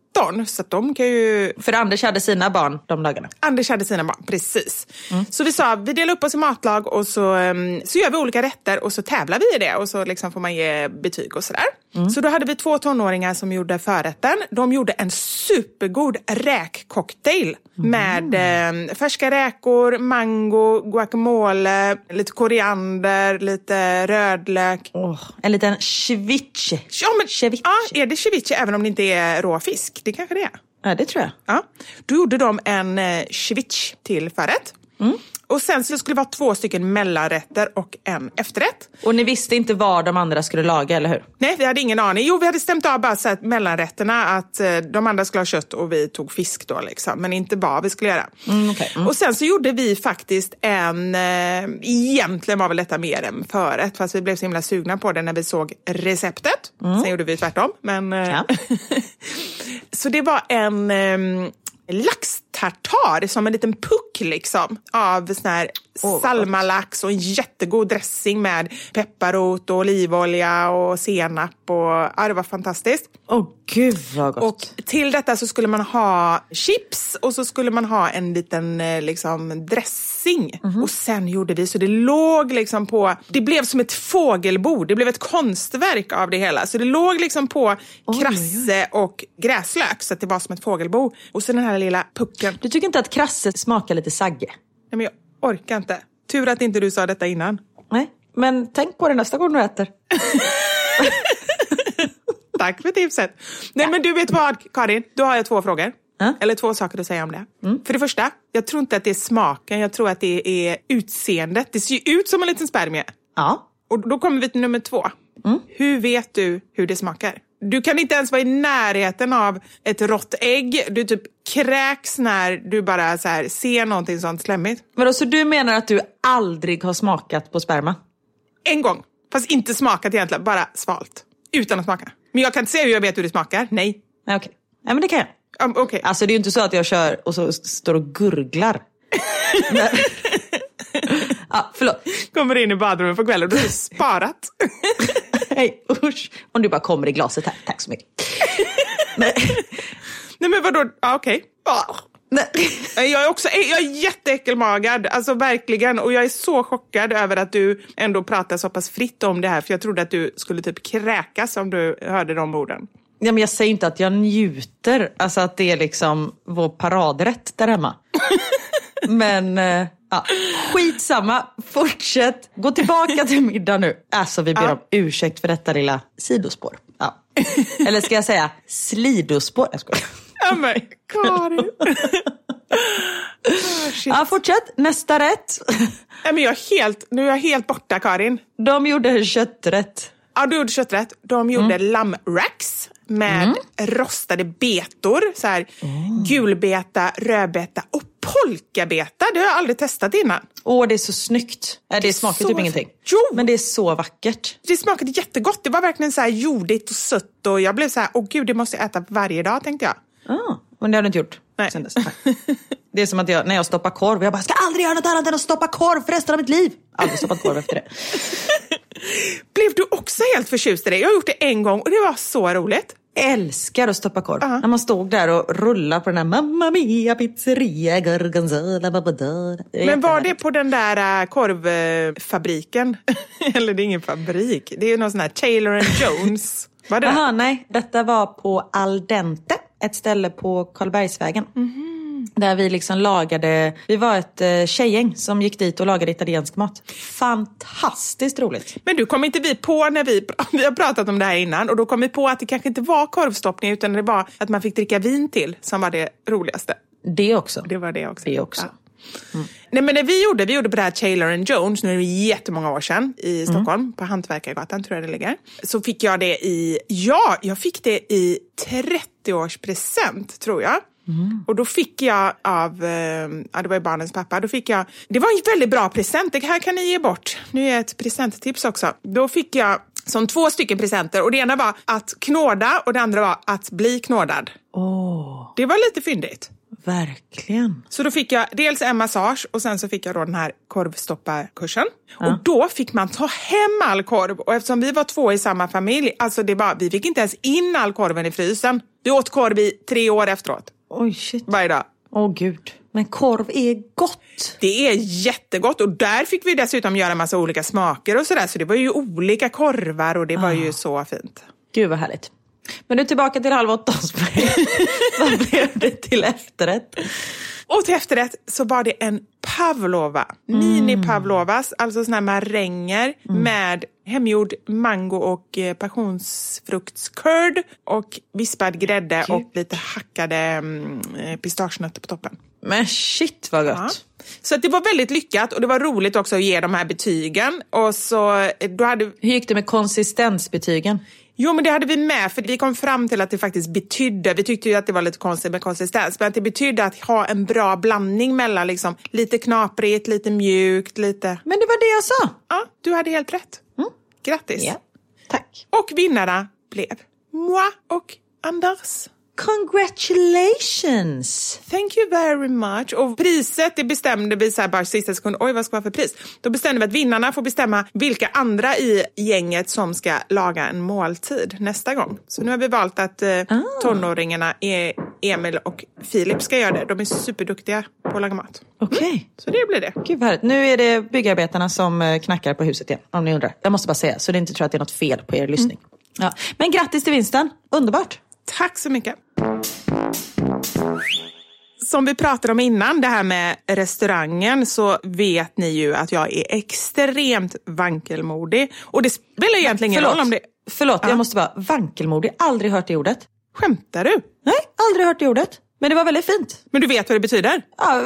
Så de kan ju... För Anders hade sina barn de dagarna? Anders hade sina barn, precis. Mm. Så vi sa, vi delar upp oss i matlag och så, um, så gör vi olika rätter och så tävlar vi i det och så liksom får man ge betyg och sådär. Mm. Så då hade vi två tonåringar som gjorde förrätten. De gjorde en supergod räkcocktail. Med eh, färska räkor, mango, guacamole, lite koriander, lite rödlök. Oh, en liten ceviche. Ja, men, ceviche. ja, är det ceviche även om det inte är rå fisk? Det kanske det är. Ja, det tror jag. Ja. Då gjorde de en eh, ceviche till förrätt. Mm. Och sen så skulle det vara två stycken mellanrätter och en efterrätt. Och ni visste inte vad de andra skulle laga, eller hur? Nej, vi hade ingen aning. Jo, vi hade stämt av bara så att mellanrätterna, att eh, de andra skulle ha kött och vi tog fisk då liksom. Men inte vad vi skulle göra. Mm, okay. mm. Och sen så gjorde vi faktiskt en, eh, egentligen var väl detta mer än förrätt, fast vi blev så himla sugna på det när vi såg receptet. Mm. Sen gjorde vi tvärtom. Men, eh, ja. så det var en eh, laxtartar som en liten puck liksom av sån här oh, salmalax och en jättegod dressing med pepparrot och olivolja och senap och ja, det var fantastiskt. Åh oh, gud vad gott. Och till detta så skulle man ha chips och så skulle man ha en liten eh, liksom, dressing. Mhm. Och sen gjorde vi så det låg liksom på, det blev som ett fågelbo, det blev ett konstverk av det hela. Så det låg liksom på krasse och gräslök så att det var som ett fågelbo. Och så den här lilla pucken. Du tycker inte att krasse smakar lite sagge? Nej men jag orkar inte. Tur att inte du sa detta innan. Nej, men tänk på det nästa gång du äter. Tack för tipset. Nej men du vet vad Karin, då har jag två frågor. Ja. Eller två saker att säga om det. För det första, jag tror inte att det är smaken, jag tror att det är utseendet. Det ser ju ut som en liten spermie. Ja. Och då kommer vi till nummer två. Hur vet du hur det smakar? Du kan inte ens vara i närheten av ett rått ägg. Du typ kräks när du bara så här ser någonting sånt slemmigt. Vadå, så du menar att du aldrig har smakat på sperma? En gång, fast inte smakat egentligen, bara svalt. Utan att smaka. Men jag kan inte säga hur jag vet hur det smakar. Nej. Nej, okej. Nej, men det kan jag. Um, Okej. Alltså det är ju inte så att jag kör och så står och gurglar. Men- ja, förlåt. Kommer in i badrummet på kvällen och du har sparat. Hej, usch. Om du bara kommer i glaset här. Tack så mycket. Nej. Nej men vadå, ja, okej. Ja. Nej. Jag är också jag är jätteäckelmagad, alltså verkligen. Och jag är så chockad över att du ändå pratar så pass fritt om det här. För jag trodde att du skulle typ kräkas om du hörde de orden. Ja, men jag säger inte att jag njuter, alltså att det är liksom vår paradrätt där hemma. Men eh, ja, skitsamma, fortsätt. Gå tillbaka till middag nu. Alltså vi ber Ja. om ursäkt för detta lilla sidospår. Ja. Eller ska jag säga slidospår? Jag skojar. Ja men Karin. Shit. Ja, fortsätt. Nästa rätt. Nej, men jag är helt, nu är jag helt borta Karin. De gjorde kötträtt. Ja, du gjorde kötträtt. De gjorde lammracks med rostade betor. Så här, Gulbeta, rödbeta och polkabeta. Det har jag aldrig testat innan. Åh, det är så snyggt. Nej, det smakar Så- typ ingenting. Jo! Men det är så vackert. Det smakade jättegott. Det var verkligen så här jordigt och sött. Och jag blev så här, åh gud, det måste jag äta varje dag tänkte jag. Ah, men det har du inte gjort Nej. sen dess. Det är som att jag, när jag stoppar korv, jag bara, ska aldrig göra något annat än att stoppa korv för resten av mitt liv. Aldrig stoppat korv efter det. Blev du också helt förtjust i det? Jag har gjort det en gång och det var så roligt. Älskar att stoppa korv. När man stod där och rullade på den här Mamma Mia pizzeria gorgonzola babadada. Men var det på den där äh, korvfabriken? Eller det är ingen fabrik. Det är ju någon sån här Taylor and Jones. Var det Jaha, nej. Detta var på Al Dente, ett ställe på Karlbergsvägen. Där vi liksom lagade, vi var ett eh, tjejgäng som gick dit och lagade italiensk mat. Fantastiskt roligt. Men du kom inte vi på när vi, vi har pratat om det här innan och då kom vi på att det kanske inte var korvstoppning utan det var att man fick dricka vin till som var det roligaste. Det också. Det var det också. Det också. Ja. Nej men det vi gjorde, vi gjorde på det här Taylor and Jones, nu är det jättemånga år sedan i Stockholm, på Hantverkargatan tror jag det ligger. Så fick jag det i, ja, jag fick det i 30-årspresent tror jag. Och då fick jag av, eh, ja det var ju barnens pappa, då fick jag, det var en väldigt bra present, det här kan ni ge bort. Nu är ett presenttips också. Då fick jag som två stycken presenter och det ena var att knåda och det andra var att bli knådad. Åh, Det var lite fyndigt. Verkligen. Så då fick jag dels en massage och sen så fick jag då den här korvstopparkursen. Och då fick man ta hem all korv och eftersom vi var två i samma familj, alltså det var, vi fick inte ens in all korven i frysen. Vi åt korv i tre år efteråt, Oj, shit. varje dag. Åh gud. Men korv är gott. Det är jättegott och där fick vi dessutom göra massa olika smaker och sådär så det var ju olika korvar och det var ju så fint. Gud vad härligt. Men nu tillbaka till halv åtta hos mig. Vad blev det till efterrätt? Och till efterrätt så var det en pavlova. Mini-pavlovas, alltså såna här maränger med hemgjord mango och eh, passionsfruktscurd och vispad grädde och lite hackade mm, eh, pistagenötter på toppen. Men shit vad gott. Ja. Så det var väldigt lyckat och det var roligt också att ge de här betygen. Och så, eh, då hade, Hur gick det med konsistensbetygen? Jo, men det hade vi med, för vi kom fram till att det faktiskt betydde, vi tyckte ju att det var lite konstigt med konsistens, men att det betydde att ha en bra blandning mellan liksom, lite knaprigt, lite mjukt, lite... Men det var det jag sa. Ja, du hade helt rätt. Grattis! Ja. Tack. Och vinnarna blev moi och Anders. Congratulations! Thank you very much. Och priset det bestämde vi så här bara sista sekund. Oj, vad ska vi ha för pris? Då bestämde vi att vinnarna får bestämma vilka andra i gänget som ska laga en måltid nästa gång. Så nu har vi valt att eh, Ah. tonåringarna, e Emil och Filip, ska göra det. De är superduktiga på att laga mat. Okej. Så det blir det. Gud vad härligt. Nu är det byggarbetarna som eh, knackar på huset igen, om ni undrar. Jag måste bara säga, så det inte tror att det är något fel på er lyssning. Ja. Men grattis till vinsten, underbart. Tack så mycket. Som vi pratade om innan, det här med restaurangen, så vet ni ju att jag är extremt vankelmodig. Och det spelar egentligen ingen roll om det... Förlåt, Ja. jag måste vara vankelmodig. Aldrig hört det ordet. Skämtar du? Nej, aldrig hört det ordet. Men det var väldigt fint. Men du vet vad det betyder? Ja,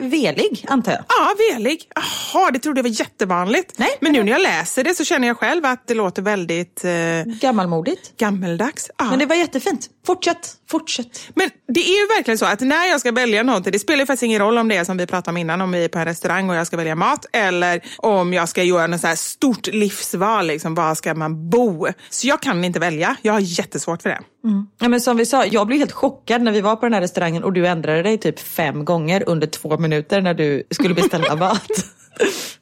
velig, antar jag. Ja, velig. Jaha, det trodde jag var jättevanligt. Nej, men nu när jag läser det så känner jag själv att det låter väldigt eh, Gammalmodigt. gammeldags. Ja. Men det var jättefint. Fortsätt, fortsätt. Men det är ju verkligen så att när jag ska välja någonting, det spelar ju faktiskt ingen roll om det är som vi pratade om innan, om vi är på en restaurang och jag ska välja mat eller om jag ska göra något så här stort livsval, liksom, var ska man bo? Så jag kan inte välja, jag har jättesvårt för det. Ja, men som vi sa, jag blev helt chockad när vi var på den här restaurangen och du ändrade dig typ fem gånger under två minuter när du skulle beställa mat.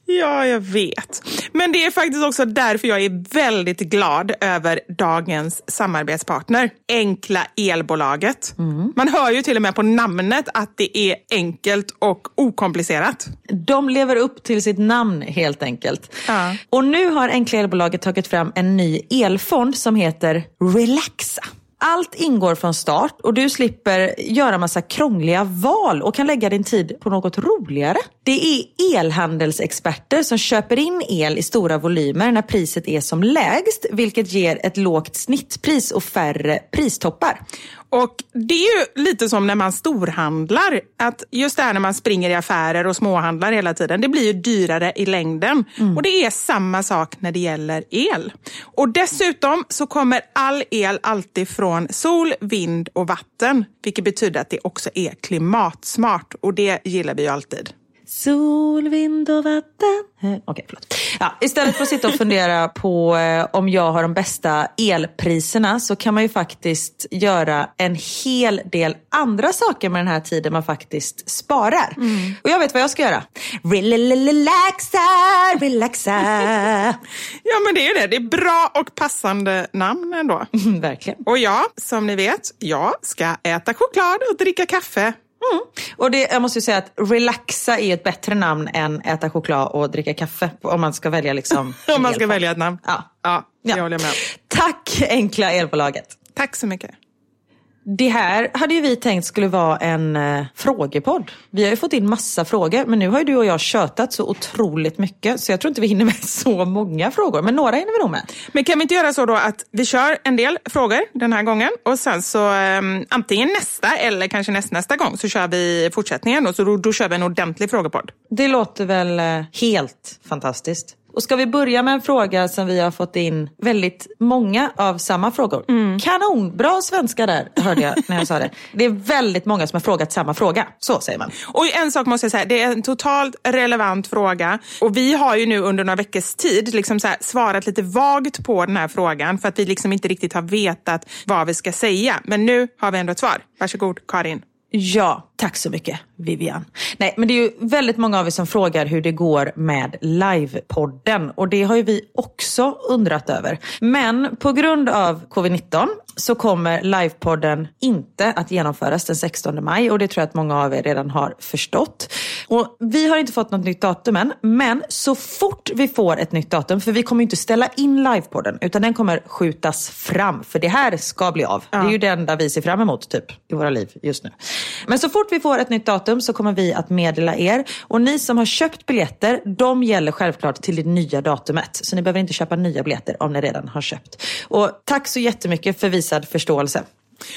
Ja, jag vet. Men det är faktiskt också därför jag är väldigt glad över dagens samarbetspartner, Enkla Elbolaget. Man hör ju till och med på namnet att det är enkelt och okomplicerat. De lever upp till sitt namn helt enkelt. Ja. Och nu har Enkla Elbolaget tagit fram en ny elfond som heter Relaxa. Allt ingår från start och du slipper göra massa krångliga val och kan lägga din tid på något roligare. Det är elhandelsexperter som köper in el i stora volymer när priset är som lägst, vilket ger ett lågt snittpris och färre pristoppar. Och det är ju lite som när man storhandlar. Att just det här när man springer i affärer och småhandlar hela tiden, det blir ju dyrare i längden. Och det är samma sak när det gäller el. Och dessutom så kommer all el alltid från sol, vind och vatten. Vilket betyder att det också är klimatsmart. Och det gillar vi ju alltid. Sol, vind och vatten. Eh, Okej, förlåt. Ja, istället för att sitta och fundera på eh, om jag har de bästa elpriserna så kan man ju faktiskt göra en hel del andra saker med den här tiden man faktiskt sparar. Och jag vet vad jag ska göra. Relaxa, relaxa. Ja, men det är det. Det är bra och passande namn ändå. Mm, Verkligen. Och jag, som ni vet, jag ska äta choklad och dricka kaffe. Och det, jag måste säga att relaxa är ett bättre namn än äta choklad och dricka kaffe. Om man ska välja liksom. Om man ska välja ett namn. Ja. Ja, det Ja. håller jag med. Tack Enkla Elbolaget. Tack så mycket. Det här hade ju vi tänkt skulle vara en eh, frågepodd. Vi har ju fått in massa frågor, men nu har ju du och jag tjötat så otroligt mycket så jag tror inte vi hinner med så många frågor, men några hinner vi nog med. Men kan vi inte göra så då att vi kör en del frågor den här gången och sen så um, antingen nästa eller kanske nästnästa gång så kör vi fortsättningen och så då, då kör vi en ordentlig frågepodd. Det låter väl eh, helt fantastiskt. Och ska vi börja med en fråga som vi har fått in väldigt många av samma frågor. Kanon, bra svenska där hörde jag när jag sa det. Det är väldigt många som har frågat samma fråga, så säger man. Och en sak måste jag säga, det är en totalt relevant fråga och vi har ju nu under några veckors tid liksom här svarat lite vagt på den här frågan för att vi liksom inte riktigt har vetat vad vi ska säga. Men nu har vi ändå ett svar. Varsågod Karin. Ja, tack så mycket Vivian. Nej, men det är ju väldigt många av er som frågar hur det går med livepodden och det har ju vi också undrat över. Men på grund av covid-19 så kommer livepodden inte att genomföras den 16 maj och det tror jag att många av er redan har förstått. Och vi har inte fått något nytt datum än, men så fort vi får ett nytt datum, för vi kommer inte ställa in livepodden utan den kommer skjutas fram, för det här ska bli av. Det är ju det enda vi ser fram emot typ i våra liv just nu. Men så fort vi får ett nytt datum så kommer vi att meddela er. Och ni som har köpt biljetter, de gäller självklart till det nya datumet. Så ni behöver inte köpa nya biljetter om ni redan har köpt. Och tack så jättemycket för visad förståelse.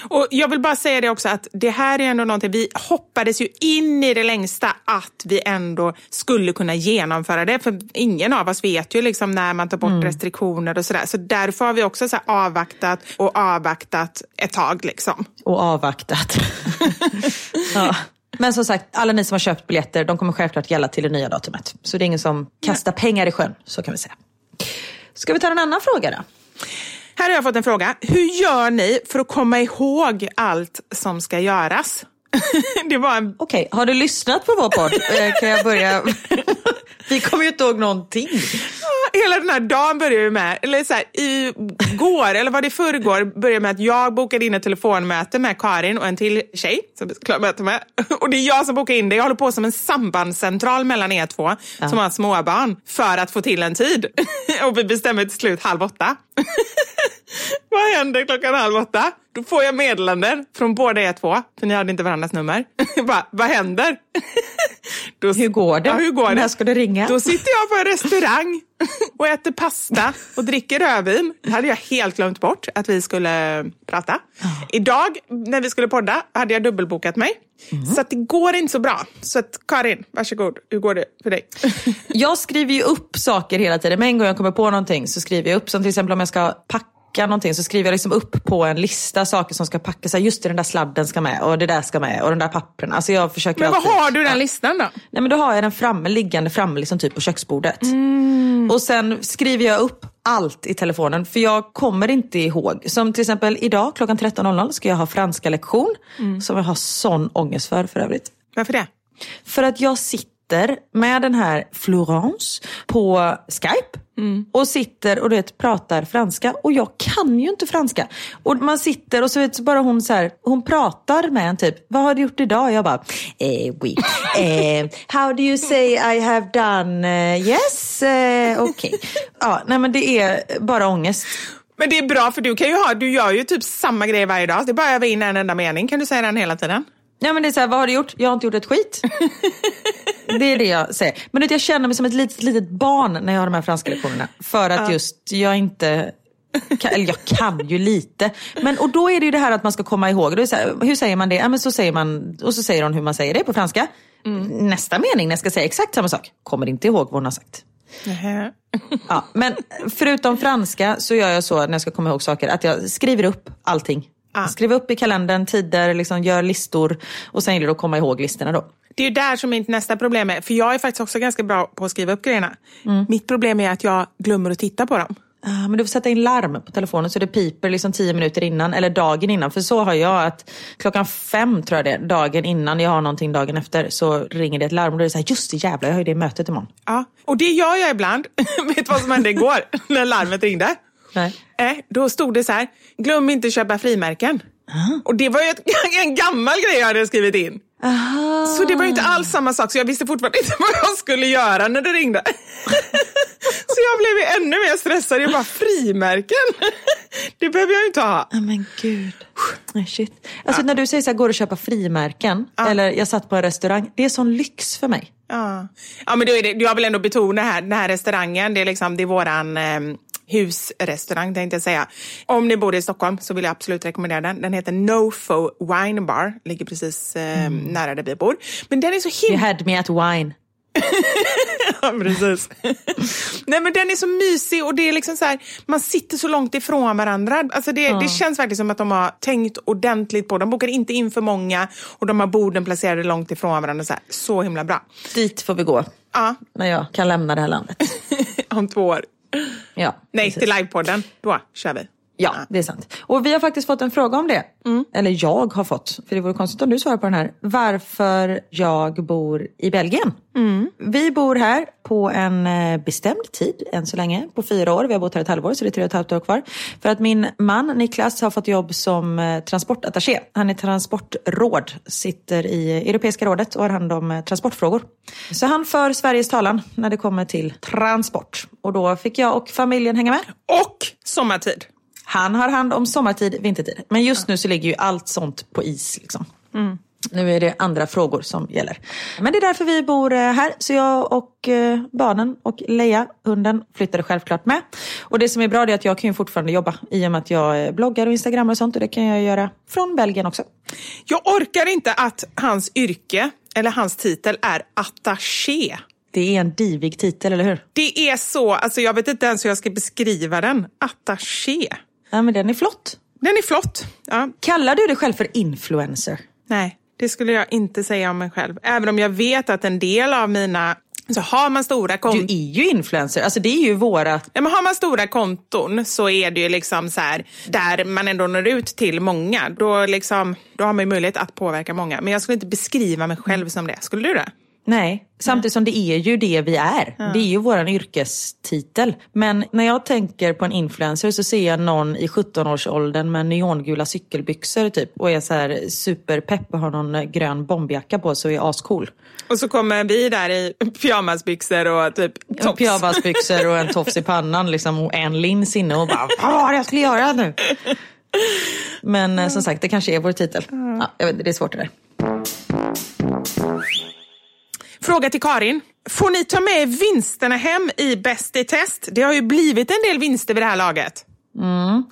Och Jag vill bara säga det också att det här är ändå någonting, vi hoppades ju in i det längsta att vi ändå skulle kunna genomföra det. För ingen av oss vet ju liksom när man tar bort restriktioner och sådär. Så därför har vi också så avvaktat och avvaktat ett tag. Liksom. Och avvaktat. ja. Men som sagt, alla ni som har köpt biljetter, de kommer självklart gälla till det nya datumet. Så det är ingen som kastar pengar i sjön, så kan vi säga. Ska vi ta en annan fråga då? Här har jag fått en fråga. Hur gör ni för att komma ihåg allt som ska göras? det var en... Okej, har du lyssnat på vår podd? Eh, kan jag börja? Vi kommer ju inte ihåg någonting. Hela den här dagen börjar ju med, eller så här, igår, eller var det förrgår, började med att jag bokade in ett telefonmöte med Karin och en till tjej som vi ska möte med. Och det är jag som bokar in det. Jag håller på som en sambandscentral mellan er två ja. som har småbarn för att få till en tid. Och vi bestämmer till slut halv åtta. Vad händer klockan halv åtta? Då får jag meddelanden från båda er två, för ni hade inte varandras nummer. Bara, vad händer? Då, hur går det? Ja, hur går det? När ska du ringa? Då sitter jag på en restaurang och äter pasta och dricker rödvin. Det hade jag helt glömt bort att vi skulle prata. Oh. Idag när vi skulle podda hade jag dubbelbokat mig. Mm. Så det går inte så bra. Så att Karin, varsågod. Hur går det för dig? jag skriver ju upp saker hela tiden. Men en gång jag kommer på någonting så skriver jag upp. Som till exempel om jag ska packa packa någonting så skriver jag liksom upp på en lista saker som ska packas. Just det, den där sladden ska med och det där ska med och den där pappren. Alltså jag försöker men vad alltid, har du den listan då? Nej men då har jag den framme, liggande framme liksom typ på köksbordet. Mm. Och sen skriver jag upp allt i telefonen för jag kommer inte ihåg. Som till exempel idag klockan 13.00 ska jag ha franska lektion. Mm. Som jag har sån ångest för för övrigt. Varför det? För att jag sitter sitter med den här Florence på Skype mm. och sitter och vet, pratar franska och jag kan ju inte franska. Och man sitter och så vet bara hon så här, hon pratar med en typ, vad har du gjort idag? Jag bara, eh, oui. Eh, how do you say I have done? Uh, yes, uh, okej. Okay. Ja, nej men det är bara ångest. Men det är bra för du kan ju ha, du gör ju typ samma grej varje dag. Det är bara att öva in en enda mening. Kan du säga den hela tiden? Ja men det är så här, vad har du gjort? Jag har inte gjort ett skit. det är det jag säger. Men jag känner mig som ett litet, litet barn när jag har de här franska lektionerna. För att ja. just jag inte eller jag kan ju lite. Men, och då är det ju det här att man ska komma ihåg. Då är här, hur säger man det? Ja, men så säger man, och så säger hon hur man säger det på franska. Mm. Nästa mening när jag ska säga exakt samma sak. Kommer inte ihåg vad hon har sagt. ja, men förutom franska så gör jag så när jag ska komma ihåg saker att jag skriver upp allting Ah. Skriv upp i kalendern tider, liksom, gör listor och sen gäller det att komma ihåg listorna då. Det är ju där som mitt nästa problem är, för jag är faktiskt också ganska bra på att skriva upp grejerna. Mm. Mitt problem är att jag glömmer att titta på dem. Ah, men du får sätta in larm på telefonen så det piper liksom tio minuter innan eller dagen innan. För så har jag att klockan fem tror jag det dagen innan jag har någonting dagen efter så ringer det ett larm och då är det så här, just det jävlar jag har ju det mötet imorgon. Ja, och det gör jag ibland. Vet du vad som hände igår när larmet ringde? Nej. Eh, då stod det så här, glöm inte köpa frimärken. Aha. Och det var ju ett, en gammal grej jag hade skrivit in. Aha. Så det var ju inte alls samma sak, så jag visste fortfarande inte vad jag skulle göra när det ringde. så jag blev ju ännu mer stressad. Jag bara, frimärken? det behöver jag ju inte ha. Oh, men gud. Oh, shit. Alltså ja. när du säger så här, går och köpa frimärken, ja. eller jag satt på en restaurang, det är sån lyx för mig. Ja, ja men då är det, jag vill ändå betona här, den här restaurangen, det är liksom, det är våran eh, husrestaurang tänkte jag säga. Om ni bor i Stockholm så vill jag absolut rekommendera den. Den heter Nofo Wine Bar, ligger precis eh, mm. nära där vi bor. Men den är så himla... You had me at wine. ja, precis. Nej, men den är så mysig och det är liksom så här, man sitter så långt ifrån varandra. Alltså det, ja. det känns verkligen som att de har tänkt ordentligt på De bokar inte in för många och de har borden placerade långt ifrån varandra. Så, här, så himla bra. Dit får vi gå. Ja. När jag kan lämna det här landet. Om två år. Ja, Nej, precis. till livepodden. Då kör vi. Ja, det är sant. Och vi har faktiskt fått en fråga om det. Mm. Eller jag har fått, för det vore konstigt om du svarar på den här. Varför jag bor i Belgien. Mm. Vi bor här på en eh, bestämd tid än så länge, på fyra år. Vi har bott här ett halvår, så det är tre och ett halvt år kvar. För att min man Niklas har fått jobb som eh, transportattaché. Han är transportråd, sitter i Europeiska rådet och har hand om eh, transportfrågor. Så han för Sveriges talan när det kommer till transport. Och då fick jag och familjen hänga med. Och sommartid. Han har hand om sommartid, vintertid. Men just nu så ligger ju allt sånt på is. Liksom. Mm. Nu är det andra frågor som gäller. Men det är därför vi bor eh, här. Så jag och eh, barnen och Leia, hunden, flyttade självklart med. Och det som är bra är att jag kan ju fortfarande jobba i och med att jag eh, bloggar och instagrammar och sånt. Och det kan jag göra från Belgien också. Jag orkar inte att hans yrke, eller hans titel, är attaché. Det är en divig titel, eller hur? Det är så. Alltså jag vet inte ens hur jag ska beskriva den. Attaché. Ja, men den är flott. Den är flott. Ja. Kallar du dig själv för influencer? Nej, det skulle jag inte säga om mig själv. Även om jag vet att en del av mina Så har man stora konton... Du är ju influencer, alltså det är ju våra... Ja, men har man stora konton så är det ju liksom så här, där man ändå når ut till många. Då, liksom, då har man ju möjlighet att påverka många. Men jag skulle inte beskriva mig själv som det. Skulle du det? Nej, samtidigt som det är ju det vi är. Ja. Det är ju våran yrkestitel. Men när jag tänker på en influencer så ser jag någon i 17-årsåldern med neongula cykelbyxor typ och är så här superpepp och har någon grön bombjacka på sig och är ascool. Och så kommer vi där i pyjamasbyxor och typ tops. Pyjamasbyxor och en tofs i pannan liksom, och en lins inne och bara vad var det jag skulle göra nu? Men eh, som sagt, det kanske är vår titel. Ja, jag vet, det är svårt det där. Fråga till Karin. Får ni ta med vinsterna hem i Bäst i test? Det har ju blivit en del vinster vid det här laget. Mm.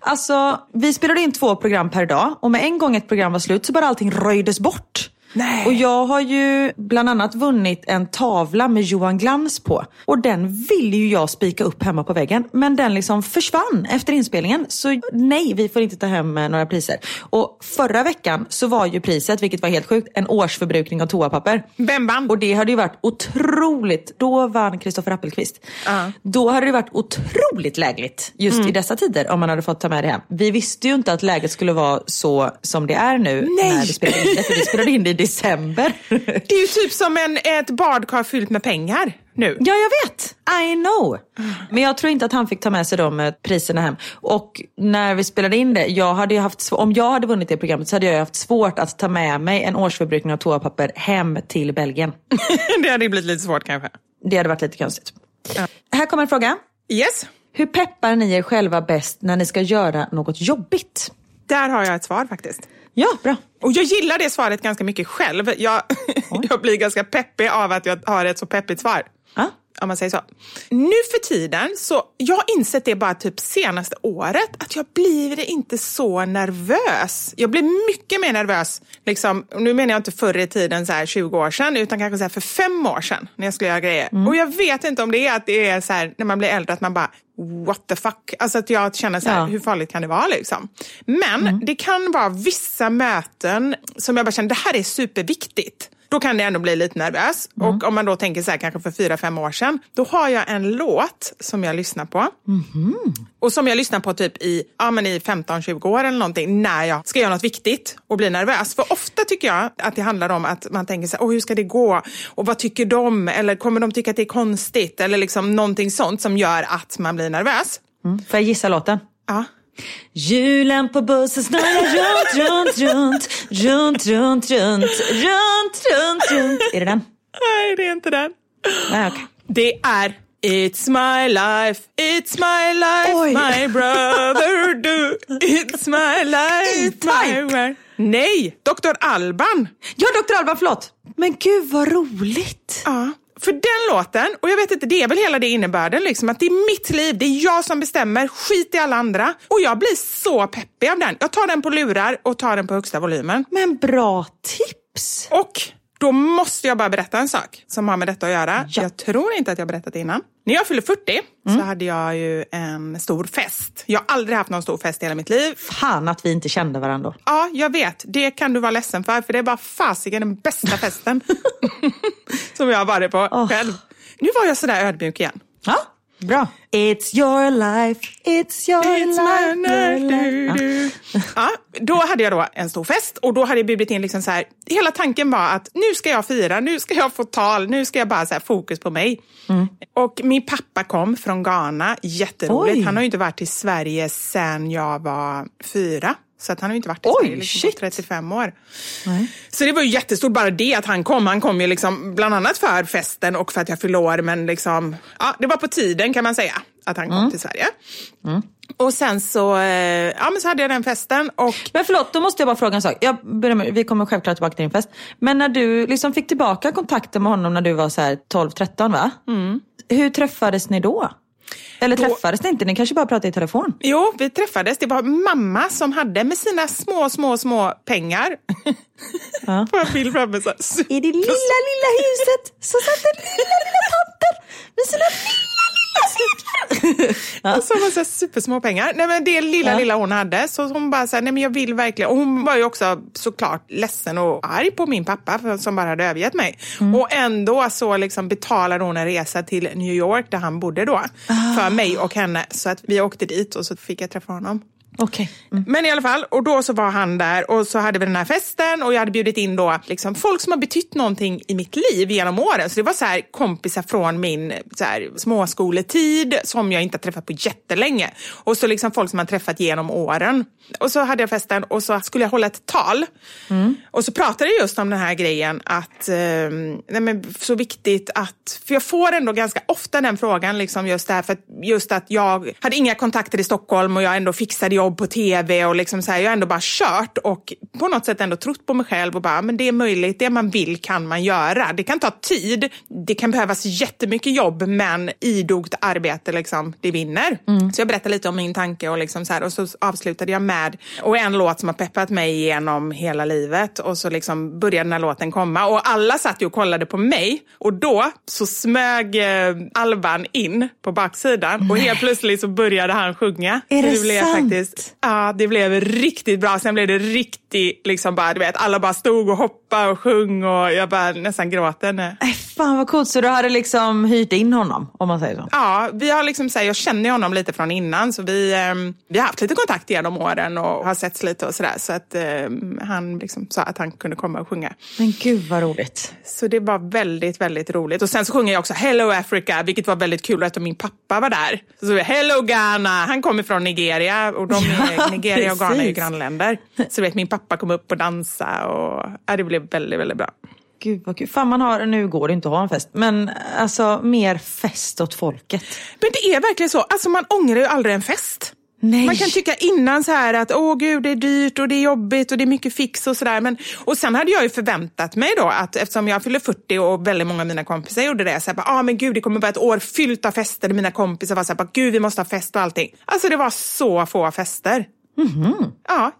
Alltså, vi spelade in två program per dag och med en gång ett program var slut så bara allting röjdes bort. Nej. Och jag har ju bland annat vunnit en tavla med Johan Glans på. Och den ville ju jag spika upp hemma på väggen. Men den liksom försvann efter inspelningen. Så nej, vi får inte ta hem eh, några priser. Och förra veckan så var ju priset, vilket var helt sjukt, en årsförbrukning av toapapper. Vem vann? Och det hade ju varit otroligt. Då vann Kristoffer Appelqvist. Ja. Då hade det varit otroligt lägligt just Mm. i dessa tider om man hade fått ta med det hem. Vi visste ju inte att läget skulle vara så som det är nu Nej. när vi spelade in det. För vi spelade in det i december. Det är ju typ som en, ett badkar fyllt med pengar nu. Ja, jag vet. I know. Men jag tror inte att han fick ta med sig de eh, priserna hem. Och när vi spelade in det, jag hade haft, om jag hade vunnit det programmet så hade jag haft svårt att ta med mig en årsförbrukning av toapapper hem till Belgien. det hade blivit lite svårt kanske. Det hade varit lite konstigt. Här kommer en fråga. Yes. Hur peppar ni er själva bäst när ni ska göra något jobbigt? Där har jag ett svar faktiskt. Ja, bra. Och jag gillar det svaret ganska mycket själv. Jag, jag blir ganska peppig av att jag har ett så peppigt svar. Ja. Om man säger så. Nu för tiden, så jag har insett det bara typ senaste året, att jag blir inte så nervös. Jag blir mycket mer nervös, liksom, nu menar jag inte förr i tiden, så här 20 år sedan, utan kanske så för fem år sedan när jag skulle göra grejer. Och jag vet inte om det är att det är så här, när man blir äldre, att man bara what the fuck? Alltså att jag känner så här, Ja. hur farligt kan det vara liksom? Men det kan vara vissa möten som jag bara känner, det här är superviktigt. Då kan det ändå bli lite nervös. Och om man då tänker så här, kanske för fyra, fem år sedan, då har jag en låt som jag lyssnar på. Och som jag lyssnar på typ i, ja, men i 15-20 år eller någonting när jag ska göra något viktigt och blir nervös. För ofta tycker jag att det handlar om att man tänker så här, Åh, hur ska det gå? Och vad tycker de? Eller kommer de tycka att det är konstigt? Eller liksom någonting sånt som gör att man blir nervös. Får jag gissa låten? Ja. Hjulen på bussen snurrar runt, runt, runt, runt, runt, runt, runt, runt, runt. Är det den? Nej, det är inte den. Nej, okej. Det är It's my life, it's my life, Oj. my brother do It's my life, E-Type. my world. Nej, Dr. Alban. Ja, Dr. Alban, förlåt. Men gud vad roligt. Ja, för den låten, och jag vet inte, det är väl hela det innebörden, liksom, att det är mitt liv, det är jag som bestämmer, skit i alla andra. Och jag blir så peppig av den. Jag tar den på lurar och tar den på högsta volymen. Men bra tips. Och då måste jag bara berätta en sak som har med detta att göra. Jag tror inte att jag berättat det innan. När jag fyllde 40 så hade jag ju en stor fest. Jag har aldrig haft någon stor fest i hela mitt liv. Fan att vi inte kände varandra. Ja, jag vet. Det kan du vara ledsen för, för det var fasiken den bästa festen som jag har varit på Åh. själv. Nu var jag sådär ödmjuk igen. Ja, bra. It's your life, it's your It's life. my life. du, du. Ja, då hade jag då en stor fest och då hade jag bjudit in liksom så här, hela tanken var att nu ska jag fira, nu ska jag få tal, nu ska jag bara så här, fokus på mig. Och min pappa kom från Ghana, jätteroligt. Oj. Han har ju inte varit i Sverige sedan jag var fyra. Så att han har ju inte varit i Oj, Sverige liksom på 35 år. Så det var ju jättestort bara det att han kom. Han kom ju liksom bland annat för festen och för att jag fyllde år. Men liksom, ja, det var på tiden kan man säga att han kom till Sverige. Och sen så, eh, ja, men så hade jag den festen och Men förlåt, då måste jag bara fråga en sak. Jag börjar med, vi kommer självklart tillbaka till din fest. Men när du liksom fick tillbaka kontakten med honom när du var så här 12-13 va? Hur träffades ni då? Eller Då- träffades ni inte? Ni kanske bara pratade i telefon? Jo, vi träffades. Det var mamma som hade med sina små, små, små pengar. Ja. På en bild framme. Så. I det lilla, lilla huset så satt den lilla, lilla tanten med sina lilla, lilla Och så var här supersmå pengar. Nej, men det lilla, Ja. lilla hon hade. Så hon bara så här, nej men jag vill verkligen. Och hon var ju också såklart ledsen och arg på min pappa för, som bara hade övergett mig. Mm. Och ändå så liksom betalade hon en resa till New York där han bodde då. Ah. För mig och henne. Så att vi åkte dit och så fick jag träffa honom. Okej. Mm. Men i alla fall, och då så var han där och så hade vi den här festen och jag hade bjudit in då liksom folk som har betytt någonting i mitt liv genom åren. Så det var så här kompisar från min så här, småskoletid som jag inte har träffat på jättelänge. Och så liksom folk som man träffat genom åren. Och så hade jag festen och så skulle jag hålla ett tal. Och så pratade jag just om den här grejen att eh, nej men så viktigt att, för jag får ändå ganska ofta den frågan, liksom just det här, för just att jag hade inga kontakter i Stockholm och jag ändå fixade jobb på tv och liksom så här, jag har ändå bara kört och på något sätt ändå trott på mig själv och bara, men det är möjligt, det man vill kan man göra. Det kan ta tid, det kan behövas jättemycket jobb, men idogt arbete, liksom, det vinner. Så jag berättade lite om min tanke och, liksom så här, och så avslutade jag med och en låt som har peppat mig genom hela livet och så liksom började den här låten komma och alla satt ju och kollade på mig och då så smög eh, Alban in på baksidan och helt plötsligt så började han sjunga. Är det sant? Faktiskt, ja, det blev riktigt bra. Sen blev det riktigt, liksom bara, du vet, alla bara stod och hoppade och sjöng och jag bara nästan gråter. nu. Äh, fan vad coolt, så du hade liksom hyrt in honom om man säger så? Ja, vi har liksom, så här, jag känner honom lite från innan så vi, ehm, vi har haft lite kontakt genom åren och har setts lite och sådär. Så att ehm, han liksom sa att han kunde komma och sjunga. Men gud vad roligt. Så det var väldigt, väldigt roligt. Och sen så sjunger jag också Hello Africa, vilket var väldigt kul eftersom min pappa var där. Så så Hello Ghana, han kommer från Nigeria och de är, Ja, Nigeria och Ghana är ju grannländer. Så vet min pappa kom upp och dansa och ja, det blev väldigt, väldigt bra. Gud vad kul. Fan man har, nu går det inte att ha en fest, men alltså mer fest åt folket. Men det är verkligen så, alltså man ångrar ju aldrig en fest. Nej. Man kan tycka innan så här att åh gud det är dyrt och det är jobbigt och det är mycket fix och sådär. Men, och sen hade jag ju förväntat mig då att eftersom jag fyller 40 och väldigt många av mina kompisar gjorde det. Så här, ah, men gud det kommer vara ett år fyllt av fester. Mina kompisar var så här, gud vi måste ha fest och allting. Alltså det var så få fester. Ja,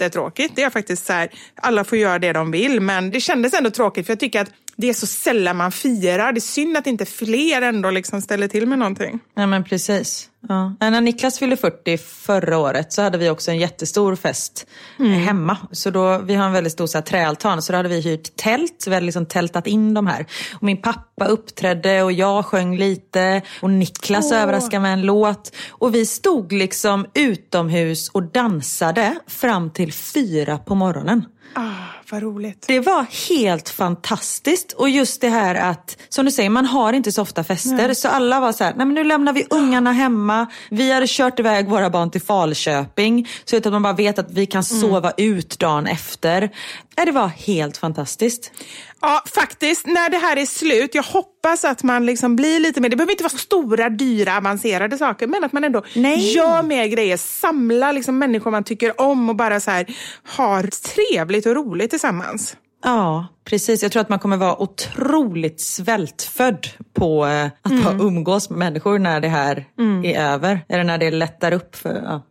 jättetråkigt. Det är faktiskt så här, alla får göra det de vill. Men det kändes ändå tråkigt för jag tycker att det är så sällan man firar. Det är synd att inte fler ändå liksom ställer till med någonting. Ja men precis. Ja. När Niklas fyllde 40 förra året så hade vi också en jättestor fest eh, hemma. Så då, vi har en väldigt stor så här, träaltan så då hade vi hyrt tält. Vi hade liksom tältat in de här. Och min pappa uppträdde och jag sjöng lite. Och Niklas överraskade med en låt. Och vi stod liksom utomhus och dansade fram till fyra på morgonen. Ah, vad roligt. Det var helt fantastiskt. Och just det här att, som du säger, man har inte så ofta fester. Så alla var så här, nej men nu lämnar vi ungarna hemma. Vi hade kört iväg våra barn till Falköping. Så att man bara vet att vi kan sova ut dagen efter. Ja, det var helt fantastiskt. Ja, faktiskt. När det här är slut, jag hoppas att man liksom blir lite mer... Det behöver inte vara så stora, dyra, avancerade saker, men att man ändå Nej. gör mer grejer. Samla liksom människor man tycker om och bara så här, har trevligt och roligt tillsammans. Ja, precis. Jag tror att man kommer vara otroligt svältfödd på eh, att bara umgås med människor när det här är över. Eller när det lättar upp. För, ja.